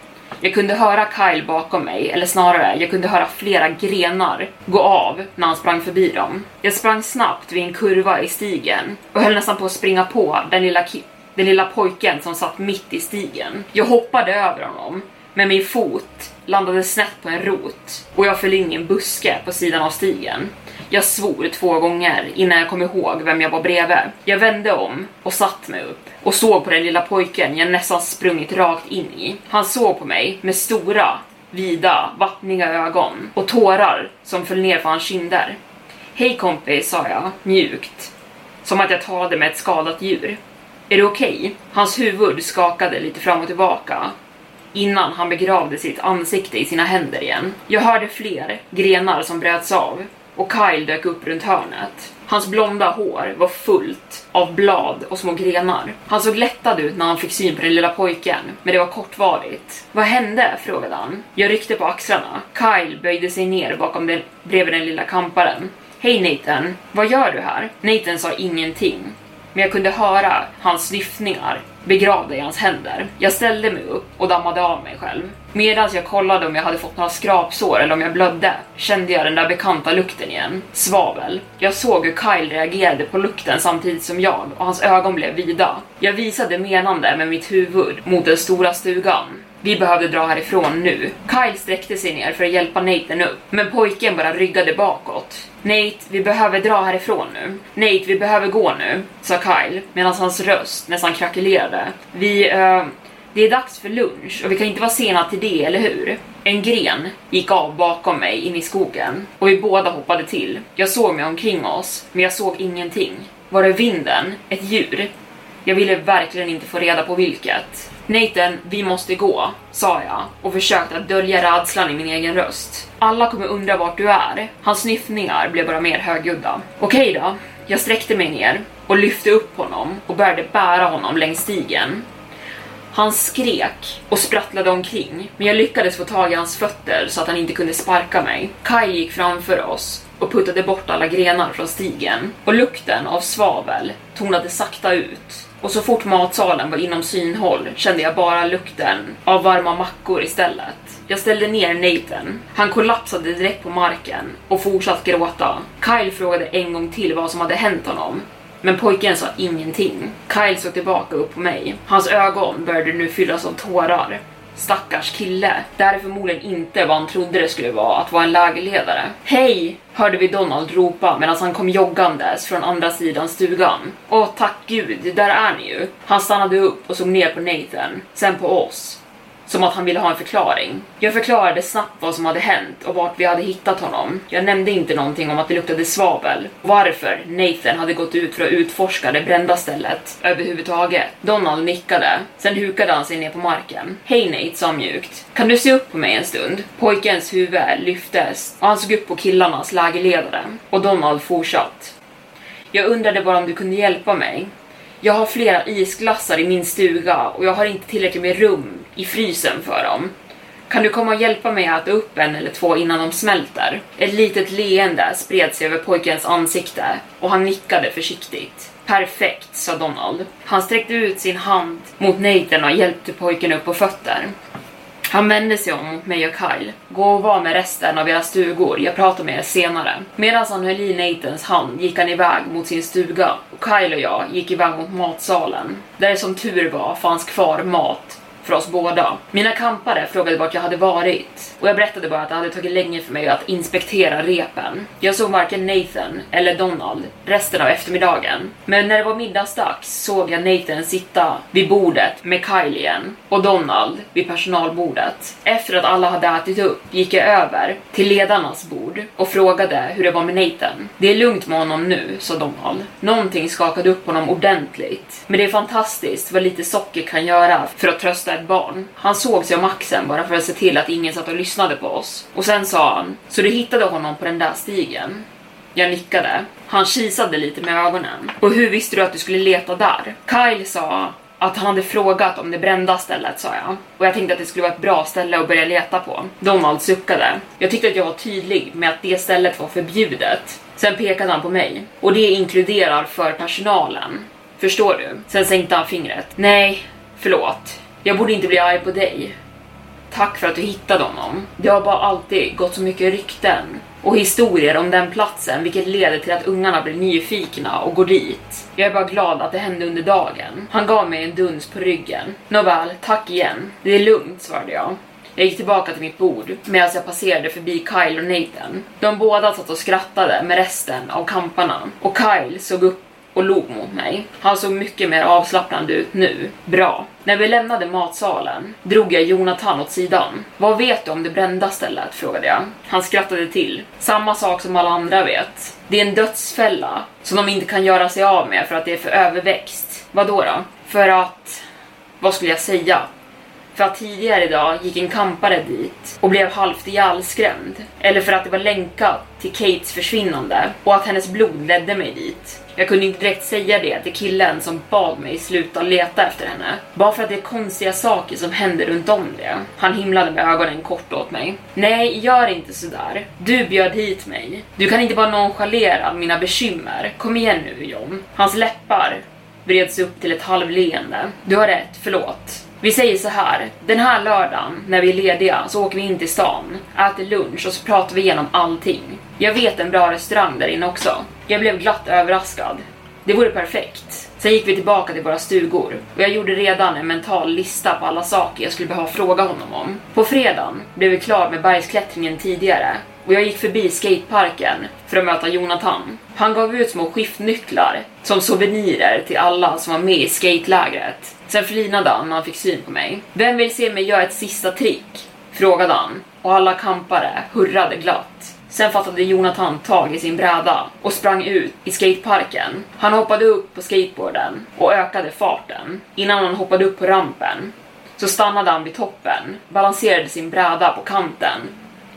Jag kunde höra Kyle bakom mig, eller snarare, jag kunde höra flera grenar gå av när han sprang förbi dem. Jag sprang snabbt vid en kurva i stigen och höll nästan på att springa på den lilla den lilla pojken som satt mitt i stigen. Jag hoppade över honom, men min fot landade snett på en rot och jag föll in i en buske på sidan av stigen. Jag svor två gånger innan jag kom ihåg vem jag var bredvid. Jag vände om och satt mig upp och såg på den lilla pojken jag nästan sprungit rakt in i. Han såg på mig med stora, vida, vattniga ögon och tårar som föll ner på hans kinder. Hej kompis, sa jag mjukt, som att jag talade med ett skadat djur. Är du okej? Okay? Hans huvud skakade lite fram och tillbaka innan han begravde sitt ansikte i sina händer igen. Jag hörde fler grenar som bröts av och Kyle dök upp runt hörnet. Hans blonda hår var fullt av blad och små grenar. Han såg lättad ut när han fick syn på den lilla pojken, men det var kortvarigt. Vad hände? frågade han. Jag ryckte på axlarna. Kyle böjde sig ner bakom den, bredvid den lilla kamparen. Hej Nathan, vad gör du här? Nathan sa ingenting, men jag kunde höra hans snyftningar begravda i hans händer. Jag ställde mig upp och dammade av mig själv. Medan jag kollade om jag hade fått några skrapsår eller om jag blödde kände jag den där bekanta lukten igen. Svavel. Jag såg hur Kyle reagerade på lukten samtidigt som jag och hans ögon blev vida. Jag visade menande med mitt huvud mot den stora stugan. Vi behöver dra härifrån nu. Kyle sträckte sig ner för att hjälpa Nathan upp, men pojken bara ryggade bakåt. Nate, vi behöver dra härifrån nu. Nate, vi behöver gå nu, sa Kyle medan hans röst nästan krackelerade. Vi, uh, det är dags för lunch och vi kan inte vara sena till det, eller hur? En gren gick av bakom mig in i skogen och vi båda hoppade till. Jag såg mig omkring oss, men jag såg ingenting. Var det vinden? Ett djur? Jag ville verkligen inte få reda på vilket. Nathan, vi måste gå, sa jag och försökte att dölja rädslan i min egen röst. Alla kommer undra vart du är. Hans sniffningar blev bara mer högljudda. Okej då, jag sträckte mig ner och lyfte upp honom och började bära honom längs stigen. Han skrek och sprattlade omkring, men jag lyckades få tag i hans fötter så att han inte kunde sparka mig. Kai gick framför oss och puttade bort alla grenar från stigen och lukten av svavel tonade sakta ut och så fort matsalen var inom synhåll kände jag bara lukten av varma mackor istället. Jag ställde ner Nathan. Han kollapsade direkt på marken och fortsatte gråta. Kyle frågade en gång till vad som hade hänt honom. Men pojken sa ingenting. Kyle såg tillbaka upp på mig. Hans ögon började nu fyllas av tårar. Stackars kille. Det här är förmodligen inte vad han trodde det skulle vara att vara en lägerledare. Hej! Hörde vi Donald ropa medan han kom joggandes från andra sidan stugan. Åh tack gud, där är ni ju. Han stannade upp och såg ner på Nathan, sen på oss som att han ville ha en förklaring. Jag förklarade snabbt vad som hade hänt och vart vi hade hittat honom. Jag nämnde inte någonting om att det luktade svavel, varför Nathan hade gått ut för att utforska det brända stället överhuvudtaget. Donald nickade, sen hukade han sig ner på marken. Hej Nate, sa mjukt. Kan du se upp på mig en stund? Pojkens huvud lyftes och han såg upp på killarnas lägerledare och Donald fortsatt. Jag undrade bara om du kunde hjälpa mig. Jag har flera isglassar i min stuga och jag har inte tillräckligt med rum i frysen för dem. Kan du komma och hjälpa mig att äta upp en eller två innan de smälter? Ett litet leende spred sig över pojkens ansikte och han nickade försiktigt. Perfekt, sa Donald. Han sträckte ut sin hand mot Nathan och hjälpte pojken upp på fötter. Han vände sig om mot mig och Kyle. Gå och var med resten av era stugor, jag pratar med er senare. Medan han höll i Nathans hand gick han iväg mot sin stuga och Kyle och jag gick iväg mot matsalen. Där det som tur var fanns kvar mat för oss båda. Mina kampare frågade vart jag hade varit och jag berättade bara att det hade tagit länge för mig att inspektera repen. Jag såg varken Nathan eller Donald resten av eftermiddagen. Men när det var middagsdags såg jag Nathan sitta vid bordet med Kylie igen och Donald vid personalbordet. Efter att alla hade ätit upp gick jag över till ledarnas bord och frågade hur det var med Nathan. Det är lugnt med honom nu, sa Donald. Någonting skakade upp honom ordentligt. Men det är fantastiskt vad lite socker kan göra för att trösta ett barn. Han såg sig om axeln bara för att se till att ingen satt och lyssnade på oss. Och sen sa han, så du hittade honom på den där stigen? Jag nickade. Han kisade lite med ögonen. Och hur visste du att du skulle leta där? Kyle sa att han hade frågat om det brända stället, sa jag. Och jag tänkte att det skulle vara ett bra ställe att börja leta på. Donald suckade. Jag tyckte att jag var tydlig med att det stället var förbjudet. Sen pekade han på mig. Och det inkluderar för personalen. Förstår du? Sen sänkte han fingret. Nej, förlåt. Jag borde inte bli arg på dig. Tack för att du hittade honom. Det har bara alltid gått så mycket rykten och historier om den platsen vilket leder till att ungarna blir nyfikna och går dit. Jag är bara glad att det hände under dagen. Han gav mig en duns på ryggen. Nåväl, tack igen. Det är lugnt, svarade jag. Jag gick tillbaka till mitt bord medan jag passerade förbi Kyle och Nathan. De båda satt och skrattade med resten av kamparna och Kyle såg upp och log mot mig. Han såg mycket mer avslappnad ut nu. Bra. När vi lämnade matsalen drog jag Jonathan åt sidan. Vad vet du om det brända stället? frågade jag. Han skrattade till. Samma sak som alla andra vet. Det är en dödsfälla som de inte kan göra sig av med för att det är för överväxt. Vad då? då? För att... Vad skulle jag säga? för att tidigare idag gick en kampare dit och blev halvt ihjälskrämd. Eller för att det var länkat till Kates försvinnande och att hennes blod ledde mig dit. Jag kunde inte direkt säga det till killen som bad mig sluta leta efter henne. Bara för att det är konstiga saker som händer runt om det. Han himlade med ögonen kort åt mig. Nej, gör inte sådär. Du bjöd hit mig. Du kan inte bara nonchalera mina bekymmer. Kom igen nu John. Hans läppar vreds upp till ett halvleende. Du har rätt, förlåt. Vi säger så här, den här lördagen när vi är lediga så åker vi in till stan, äter lunch och så pratar vi igenom allting. Jag vet en bra restaurang där inne också. Jag blev glatt överraskad. Det vore perfekt. Sen gick vi tillbaka till våra stugor och jag gjorde redan en mental lista på alla saker jag skulle behöva fråga honom om. På fredagen blev vi klar med bergsklättringen tidigare och jag gick förbi skateparken för att möta Jonathan. Han gav ut små skiftnycklar som souvenirer till alla som var med i skatelägret. Sen flinade han när han fick syn på mig. Vem vill se mig göra ett sista trick? Frågade han och alla kampare hurrade glatt. Sen fattade Jonathan tag i sin bräda och sprang ut i skateparken. Han hoppade upp på skateboarden och ökade farten. Innan han hoppade upp på rampen så stannade han vid toppen, balanserade sin bräda på kanten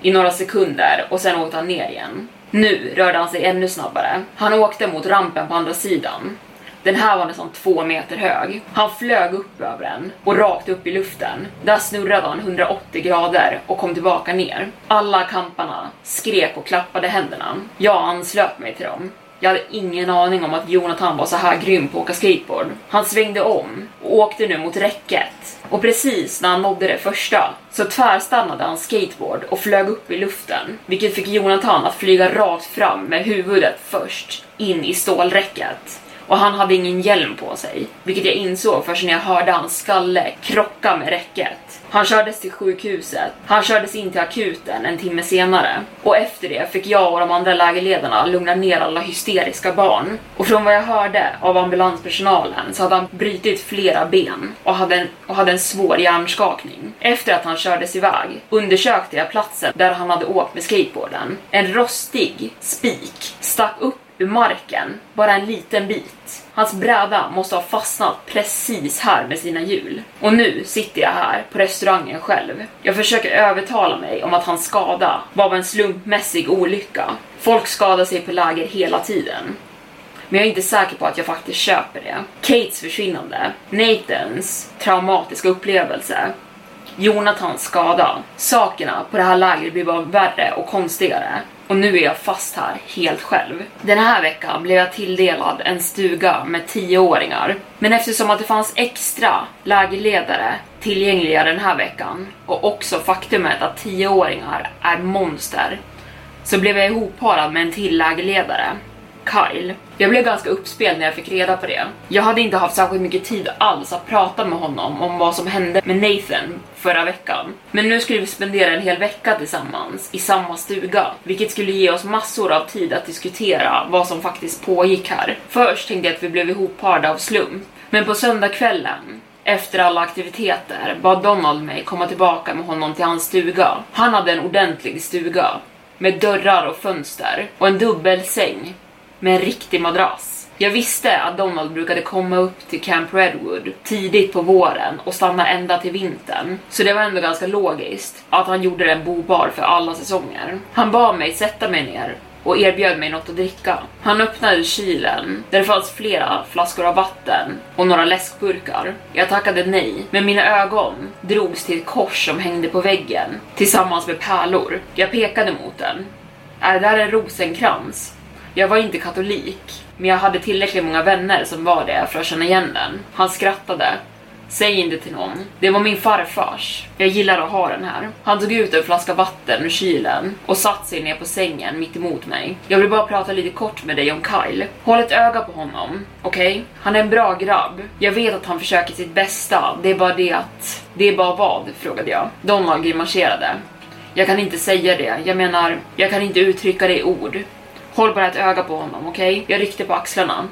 i några sekunder och sen åkte han ner igen. Nu rörde han sig ännu snabbare. Han åkte mot rampen på andra sidan. Den här var nästan två meter hög. Han flög upp över den och rakt upp i luften. Där snurrade han 180 grader och kom tillbaka ner. Alla kamparna skrek och klappade händerna. Jag anslöt mig till dem. Jag hade ingen aning om att Jonathan var så här grym på att åka skateboard. Han svängde om och åkte nu mot räcket. Och precis när han nådde det första så tvärstannade hans skateboard och flög upp i luften, vilket fick Jonathan att flyga rakt fram med huvudet först in i stålräcket och han hade ingen hjälm på sig, vilket jag insåg först när jag hörde hans skalle krocka med räcket. Han kördes till sjukhuset. Han kördes in till akuten en timme senare. Och efter det fick jag och de andra lägerledarna lugna ner alla hysteriska barn. Och från vad jag hörde av ambulanspersonalen så hade han brutit flera ben och hade en, och hade en svår hjärnskakning. Efter att han kördes iväg undersökte jag platsen där han hade åkt med skateboarden. En rostig spik stack upp ur marken, bara en liten bit. Hans bräda måste ha fastnat precis här med sina hjul. Och nu sitter jag här på restaurangen själv. Jag försöker övertala mig om att hans skada var en slumpmässig olycka. Folk skadar sig på läger hela tiden. Men jag är inte säker på att jag faktiskt köper det. Kates försvinnande, Nathans traumatiska upplevelse, Jonathans skada. Sakerna på det här lägret blir bara värre och konstigare och nu är jag fast här helt själv. Den här veckan blev jag tilldelad en stuga med tioåringar. Men eftersom att det fanns extra lägerledare tillgängliga den här veckan och också faktumet att tioåringar är monster så blev jag ihopparad med en till lägerledare Kyle. Jag blev ganska uppspelt när jag fick reda på det. Jag hade inte haft särskilt mycket tid alls att prata med honom om vad som hände med Nathan förra veckan. Men nu skulle vi spendera en hel vecka tillsammans i samma stuga, vilket skulle ge oss massor av tid att diskutera vad som faktiskt pågick här. Först tänkte jag att vi blev ihopparade av slump, men på söndagskvällen efter alla aktiviteter bad Donald mig komma tillbaka med honom till hans stuga. Han hade en ordentlig stuga med dörrar och fönster och en dubbelsäng med en riktig madrass. Jag visste att Donald brukade komma upp till Camp Redwood tidigt på våren och stanna ända till vintern. Så det var ändå ganska logiskt att han gjorde den bobar för alla säsonger. Han bad mig sätta mig ner och erbjöd mig något att dricka. Han öppnade kylen där det fanns flera flaskor av vatten och några läskburkar. Jag tackade nej, men mina ögon drogs till ett kors som hängde på väggen tillsammans med pärlor. Jag pekade mot den. Är det där en rosenkrans? Jag var inte katolik, men jag hade tillräckligt många vänner som var det för att känna igen den. Han skrattade. Säg inte till någon. Det var min farfars. Jag gillar att ha den här. Han tog ut en flaska vatten ur kylen och satt sig ner på sängen mitt emot mig. Jag vill bara prata lite kort med dig om Kyle. Håll ett öga på honom, okej? Okay? Han är en bra grabb. Jag vet att han försöker sitt bästa. Det är bara det att... Det är bara vad? frågade jag. Donald grimaserade. Jag kan inte säga det. Jag menar, jag kan inte uttrycka det i ord. Håll bara ett öga på honom, okej? Okay? Jag ryckte på axlarna.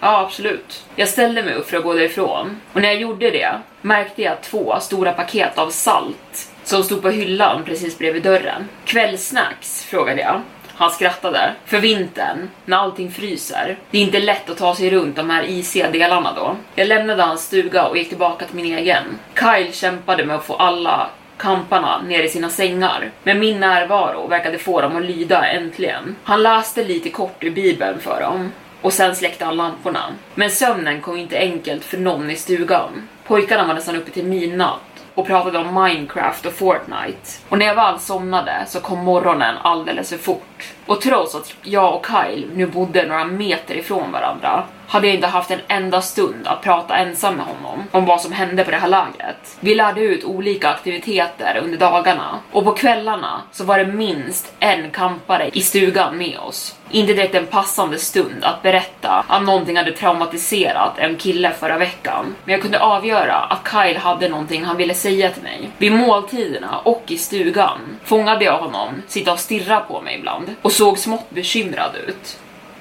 Ja, absolut. Jag ställde mig upp för att gå därifrån och när jag gjorde det märkte jag två stora paket av salt som stod på hyllan precis bredvid dörren. Kvällsnacks? frågade jag. Han skrattade. För vintern, när allting fryser. Det är inte lätt att ta sig runt de här isiga delarna då. Jag lämnade hans stuga och gick tillbaka till min egen. Kyle kämpade med att få alla kamparna ner i sina sängar. Men min närvaro verkade få dem att lyda äntligen. Han läste lite kort ur bibeln för dem och sen släckte han lamporna. Men sömnen kom inte enkelt för någon i stugan. Pojkarna var nästan uppe till midnatt och pratade om Minecraft och Fortnite. Och när jag väl somnade så kom morgonen alldeles för fort. Och trots att jag och Kyle nu bodde några meter ifrån varandra hade jag inte haft en enda stund att prata ensam med honom om vad som hände på det här lägret. Vi lärde ut olika aktiviteter under dagarna och på kvällarna så var det minst en kampare i stugan med oss. Inte direkt en passande stund att berätta att någonting hade traumatiserat en kille förra veckan, men jag kunde avgöra att Kyle hade någonting han ville säga till mig. Vid måltiderna och i stugan fångade jag honom sitta och stirra på mig ibland och såg smått bekymrad ut.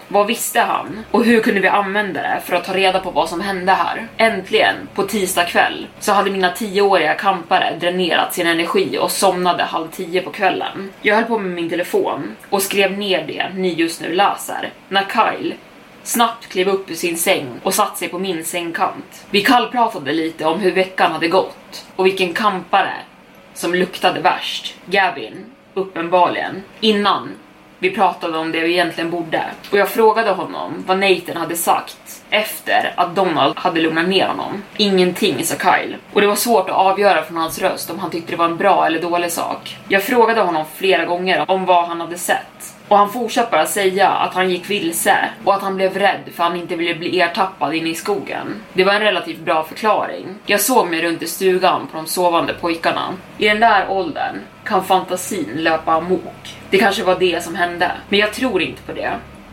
Vad visste han? Och hur kunde vi använda det för att ta reda på vad som hände här? Äntligen, på tisdag kväll, så hade mina tioåriga kampare dränerat sin energi och somnade halv tio på kvällen. Jag höll på med min telefon och skrev ner det ni just nu läser, när Kyle snabbt klev upp ur sin säng och satte sig på min sängkant. Vi kallpratade lite om hur veckan hade gått och vilken kampare som luktade värst. Gavin, uppenbarligen, innan vi pratade om det vi egentligen borde. Och jag frågade honom vad Nathan hade sagt efter att Donald hade lugnat ner honom. Ingenting, sa Kyle. Och det var svårt att avgöra från hans röst om han tyckte det var en bra eller dålig sak. Jag frågade honom flera gånger om vad han hade sett. Och han fortsatte bara säga att han gick vilse och att han blev rädd för att han inte ville bli ertappad inne i skogen. Det var en relativt bra förklaring. Jag såg mig runt i stugan på de sovande pojkarna. I den där åldern kan fantasin löpa amok. Det kanske var det som hände, men jag tror inte på det.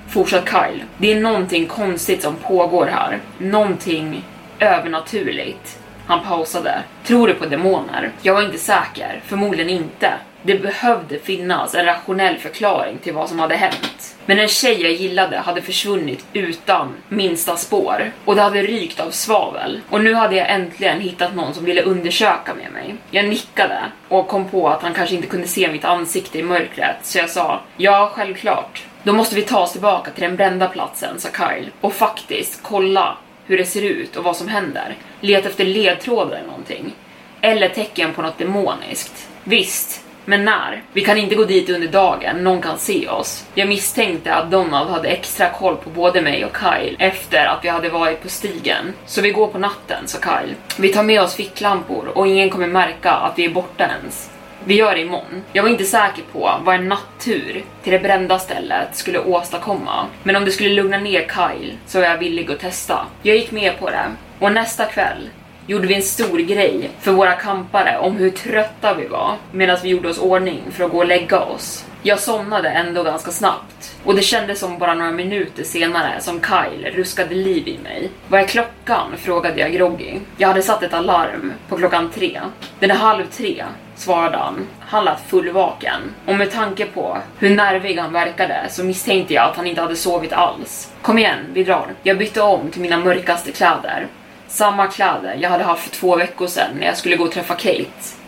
Fortsatt Kyle. Det är någonting konstigt som pågår här. Någonting övernaturligt. Han pausade. Tror du på demoner? Jag var inte säker. Förmodligen inte. Det behövde finnas en rationell förklaring till vad som hade hänt. Men en tjej jag gillade hade försvunnit utan minsta spår och det hade rykt av svavel. Och nu hade jag äntligen hittat någon som ville undersöka med mig. Jag nickade och kom på att han kanske inte kunde se mitt ansikte i mörkret så jag sa ja, självklart. Då måste vi ta oss tillbaka till den brända platsen, sa Kyle, och faktiskt kolla hur det ser ut och vad som händer. Leta efter ledtrådar eller någonting. Eller tecken på något demoniskt. Visst, men när? Vi kan inte gå dit under dagen, någon kan se oss. Jag misstänkte att Donald hade extra koll på både mig och Kyle efter att vi hade varit på stigen. Så vi går på natten, sa Kyle. Vi tar med oss ficklampor och ingen kommer märka att vi är borta ens. Vi gör det imorgon. Jag var inte säker på vad en nattur till det brända stället skulle åstadkomma. Men om det skulle lugna ner Kyle så var jag villig att testa. Jag gick med på det. Och nästa kväll gjorde vi en stor grej för våra kampare om hur trötta vi var medan vi gjorde oss ordning för att gå och lägga oss. Jag somnade ändå ganska snabbt och det kändes som bara några minuter senare som Kyle ruskade liv i mig. Vad är klockan? frågade jag groggy. Jag hade satt ett alarm på klockan tre. Den är halv tre, svarade han. Han lät fullvaken och med tanke på hur nervig han verkade så misstänkte jag att han inte hade sovit alls. Kom igen, vi drar. Jag bytte om till mina mörkaste kläder samma kläder jag hade haft för två veckor sedan när jag skulle gå och träffa Kate.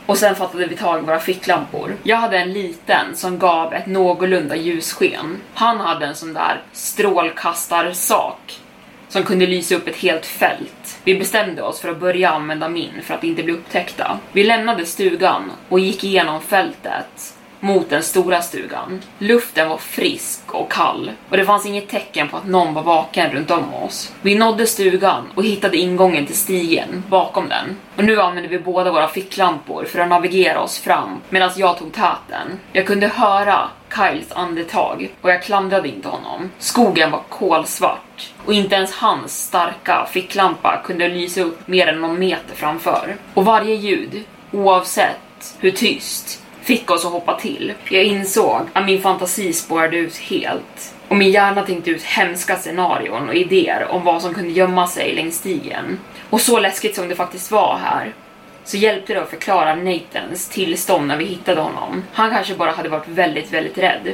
Och sen fattade vi tag i våra ficklampor. Jag hade en liten som gav ett någorlunda ljussken. Han hade en sån där strålkastarsak som kunde lysa upp ett helt fält. Vi bestämde oss för att börja använda min för att inte bli upptäckta. Vi lämnade stugan och gick igenom fältet mot den stora stugan. Luften var frisk och kall och det fanns inget tecken på att någon var vaken runt om oss. Vi nådde stugan och hittade ingången till stigen bakom den. Och nu använde vi båda våra ficklampor för att navigera oss fram medan jag tog täten. Jag kunde höra Kyles andetag och jag klandrade inte honom. Skogen var kolsvart och inte ens hans starka ficklampa kunde lysa upp mer än någon meter framför. Och varje ljud, oavsett hur tyst, fick oss att hoppa till. Jag insåg att min fantasi spårade ut helt och min hjärna tänkte ut hemska scenarion och idéer om vad som kunde gömma sig längs stigen. Och så läskigt som det faktiskt var här så hjälpte det att förklara Nathans tillstånd när vi hittade honom. Han kanske bara hade varit väldigt, väldigt rädd.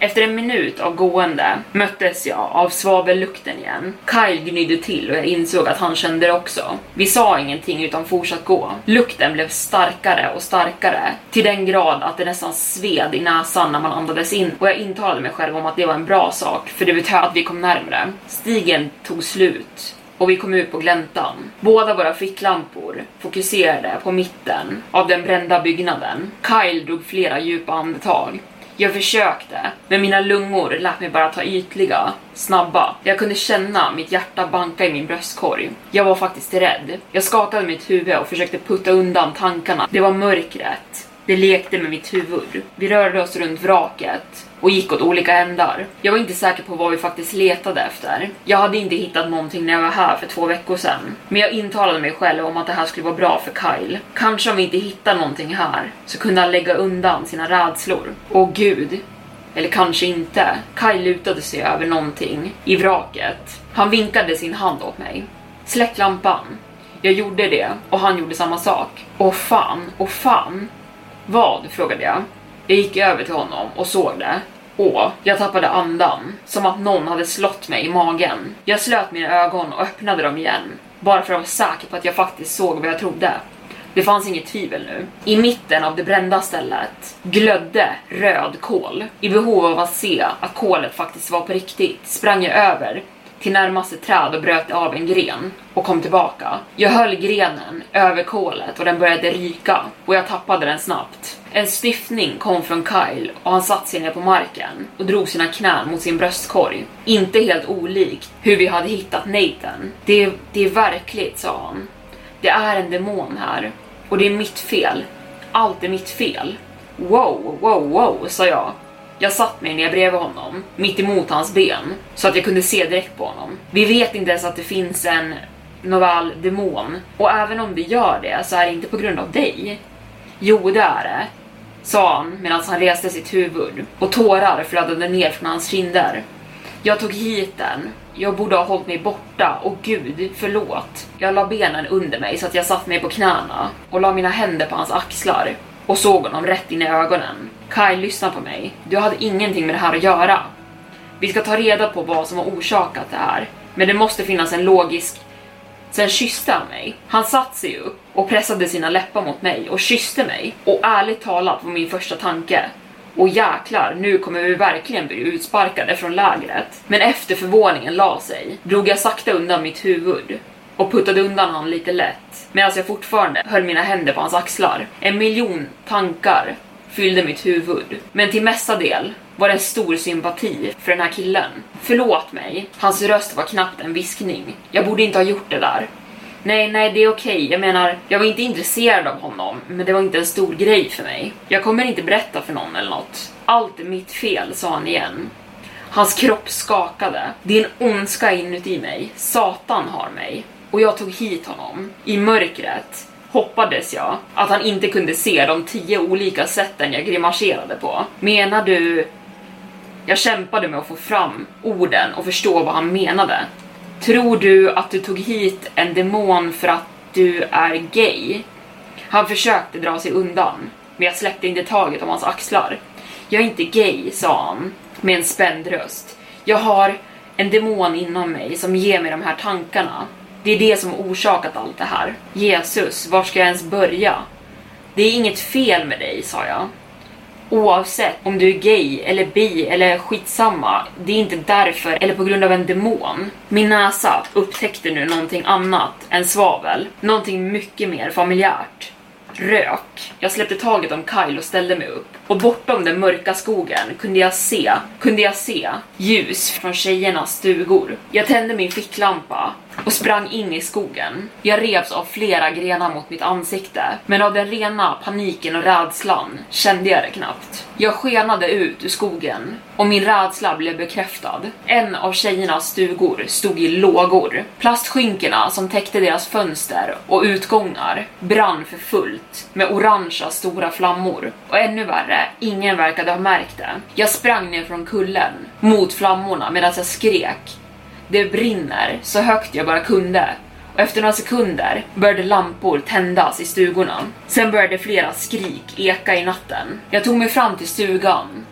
Efter en minut av gående möttes jag av svavellukten igen. Kyle gnydde till och jag insåg att han kände det också. Vi sa ingenting utan fortsatte gå. Lukten blev starkare och starkare till den grad att det nästan sved i näsan när man andades in och jag intalade mig själv om att det var en bra sak för det betydde att vi kom närmre. Stigen tog slut och vi kom ut på gläntan. Båda våra ficklampor fokuserade på mitten av den brända byggnaden. Kyle drog flera djupa andetag. Jag försökte, men mina lungor lät mig bara ta ytliga, snabba. Jag kunde känna mitt hjärta banka i min bröstkorg. Jag var faktiskt rädd. Jag skakade mitt huvud och försökte putta undan tankarna. Det var mörkret. Det lekte med mitt huvud. Vi rörde oss runt vraket och gick åt olika ändar. Jag var inte säker på vad vi faktiskt letade efter. Jag hade inte hittat någonting när jag var här för två veckor sedan. Men jag intalade mig själv om att det här skulle vara bra för Kyle. Kanske om vi inte hittar någonting här så kunde han lägga undan sina rädslor. Åh gud. Eller kanske inte. Kyle lutade sig över någonting i vraket. Han vinkade sin hand åt mig. Släck lampan. Jag gjorde det och han gjorde samma sak. Åh fan, åh fan. Vad? frågade jag. Jag gick över till honom och såg det. Och jag tappade andan, som att någon hade slått mig i magen. Jag slöt mina ögon och öppnade dem igen, bara för att vara säker på att jag faktiskt såg vad jag trodde. Det fanns inget tvivel nu. I mitten av det brända stället glödde röd kol. I behov av att se att kolet faktiskt var på riktigt sprang jag över till närmaste träd och bröt av en gren och kom tillbaka. Jag höll grenen över kolet och den började ryka och jag tappade den snabbt. En stiftning kom från Kyle och han satt sig ner på marken och drog sina knän mot sin bröstkorg. Inte helt olikt hur vi hade hittat Nathan. Det, det är verkligt, sa han. Det är en demon här och det är mitt fel. Allt är mitt fel. Wow, wow, wow, sa jag jag satt mig ner bredvid honom, mitt emot hans ben, så att jag kunde se direkt på honom. Vi vet inte ens att det finns en Noval demon, och även om det gör det så är det inte på grund av dig. Jo, det är det, sa han medan han reste sitt huvud och tårar flödade ner från hans kinder. Jag tog hit den. Jag borde ha hållit mig borta och gud, förlåt. Jag la benen under mig så att jag satt mig på knäna och la mina händer på hans axlar och såg honom rätt in i ögonen. Kai, lyssna på mig. Du hade ingenting med det här att göra. Vi ska ta reda på vad som har orsakat det här, men det måste finnas en logisk... Sen kysste han mig. Han satte sig upp och pressade sina läppar mot mig och kysste mig. Och ärligt talat var min första tanke, och jäklar, nu kommer vi verkligen bli utsparkade från lägret. Men efter förvåningen la sig, drog jag sakta undan mitt huvud och puttade undan han lite lätt medan jag fortfarande höll mina händer på hans axlar. En miljon tankar fyllde mitt huvud, men till mesta del var det en stor sympati för den här killen. Förlåt mig, hans röst var knappt en viskning. Jag borde inte ha gjort det där. Nej, nej, det är okej. Okay. Jag menar, jag var inte intresserad av honom, men det var inte en stor grej för mig. Jag kommer inte berätta för någon eller något. Allt är mitt fel, sa han igen. Hans kropp skakade. Det är en ondska inuti mig. Satan har mig och jag tog hit honom. I mörkret hoppades jag att han inte kunde se de tio olika sätten jag grimaserade på. Menar du... Jag kämpade med att få fram orden och förstå vad han menade. Tror du att du tog hit en demon för att du är gay? Han försökte dra sig undan, men jag släppte inte taget om hans axlar. Jag är inte gay, sa han med en spänd röst. Jag har en demon inom mig som ger mig de här tankarna. Det är det som orsakat allt det här. Jesus, var ska jag ens börja? Det är inget fel med dig, sa jag. Oavsett om du är gay eller bi eller skitsamma, det är inte därför eller på grund av en demon. Min näsa upptäckte nu någonting annat än svavel, någonting mycket mer familjärt. Rök. Jag släppte taget om Kyle och ställde mig upp. Och bortom den mörka skogen kunde jag se, kunde jag se ljus från tjejernas stugor. Jag tände min ficklampa och sprang in i skogen. Jag revs av flera grenar mot mitt ansikte, men av den rena paniken och rädslan kände jag det knappt. Jag skenade ut ur skogen och min rädsla blev bekräftad. En av tjejernas stugor stod i lågor. Plastskinkorna som täckte deras fönster och utgångar brann för fullt med orangea stora flammor. Och ännu värre, ingen verkade ha märkt det. Jag sprang ner från kullen mot flammorna medan jag skrek. Det brinner så högt jag bara kunde och efter några sekunder började lampor tändas i stugorna. Sen började flera skrik eka i natten. Jag tog mig fram till stugan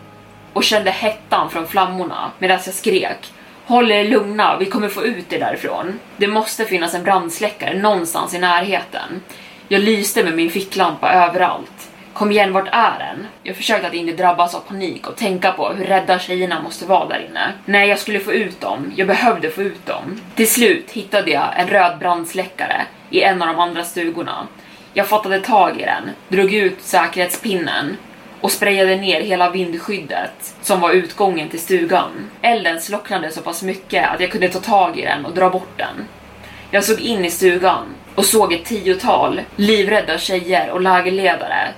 och kände hettan från flammorna medan jag skrek Håll er lugna, vi kommer få ut er därifrån. Det måste finnas en brandsläckare någonstans i närheten. Jag lyste med min ficklampa överallt. Kom igen, vart är den? Jag försökte att inte drabbas av panik och tänka på hur rädda tjejerna måste vara där inne. Nej, jag skulle få ut dem. Jag behövde få ut dem. Till slut hittade jag en röd brandsläckare i en av de andra stugorna. Jag fattade tag i den, drog ut säkerhetspinnen och sprayade ner hela vindskyddet som var utgången till stugan. Elden slocknade så pass mycket att jag kunde ta tag i den och dra bort den. Jag såg in i stugan och såg ett tiotal livrädda tjejer och lägerledare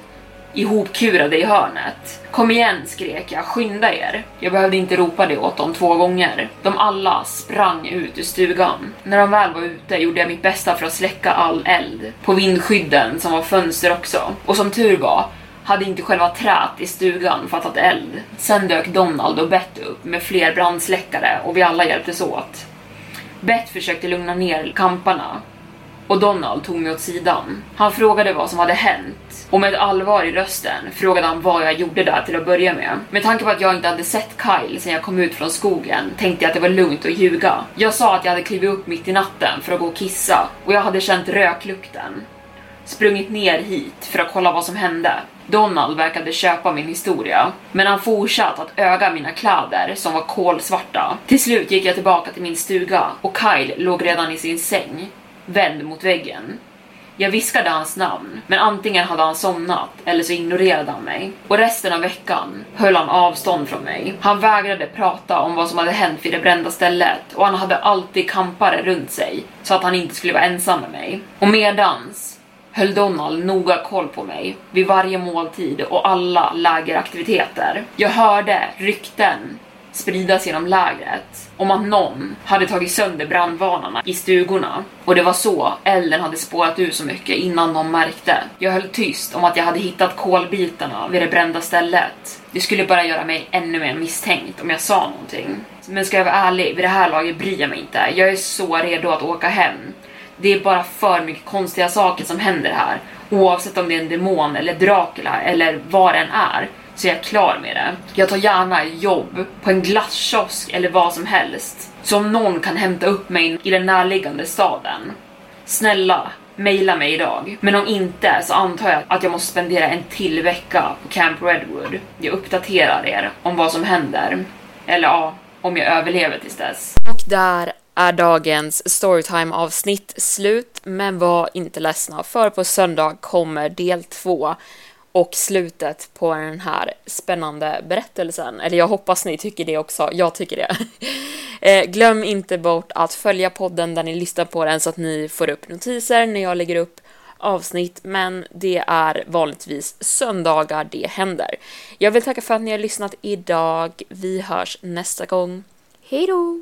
ihopkurade i hörnet. Kom igen, skrek jag, skynda er. Jag behövde inte ropa det åt dem två gånger. De alla sprang ut ur stugan. När de väl var ute gjorde jag mitt bästa för att släcka all eld. På vindskydden som var fönster också. Och som tur var hade inte själva trät i stugan fattat eld. Sen dök Donald och Bett upp med fler brandsläckare och vi alla hjälptes åt. Bett försökte lugna ner kamparna och Donald tog mig åt sidan. Han frågade vad som hade hänt och med ett allvar i rösten frågade han vad jag gjorde där till att börja med. Med tanke på att jag inte hade sett Kyle sen jag kom ut från skogen tänkte jag att det var lugnt att ljuga. Jag sa att jag hade klivit upp mitt i natten för att gå och kissa och jag hade känt röklukten. Sprungit ner hit för att kolla vad som hände. Donald verkade köpa min historia, men han fortsatte att öga mina kläder som var kolsvarta. Till slut gick jag tillbaka till min stuga och Kyle låg redan i sin säng vänd mot väggen. Jag viskade hans namn, men antingen hade han somnat eller så ignorerade han mig. Och resten av veckan höll han avstånd från mig. Han vägrade prata om vad som hade hänt vid det brända stället och han hade alltid kampare runt sig så att han inte skulle vara ensam med mig. Och medans höll Donald noga koll på mig vid varje måltid och alla lägeraktiviteter. Jag hörde rykten spridas genom lägret om att någon hade tagit sönder brandvarnarna i stugorna och det var så elden hade spårat ur så mycket innan de märkte. Jag höll tyst om att jag hade hittat kolbitarna vid det brända stället. Det skulle bara göra mig ännu mer misstänkt om jag sa någonting. Men ska jag vara ärlig, vid det här laget bryr jag mig inte. Jag är så redo att åka hem. Det är bara för mycket konstiga saker som händer här. Oavsett om det är en demon eller Dracula eller vad den är så är jag klar med det. Jag tar gärna jobb på en glasskiosk eller vad som helst. Så om någon kan hämta upp mig i den närliggande staden. Snälla, mejla mig idag. Men om inte så antar jag att jag måste spendera en till vecka på Camp Redwood. Jag uppdaterar er om vad som händer. Eller ja, om jag överlever tills dess. Och där är dagens Storytime avsnitt slut, men var inte ledsna för på söndag kommer del två och slutet på den här spännande berättelsen. Eller jag hoppas ni tycker det också, jag tycker det. Eh, glöm inte bort att följa podden där ni lyssnar på den så att ni får upp notiser när jag lägger upp avsnitt, men det är vanligtvis söndagar det händer. Jag vill tacka för att ni har lyssnat idag. Vi hörs nästa gång. Hej då!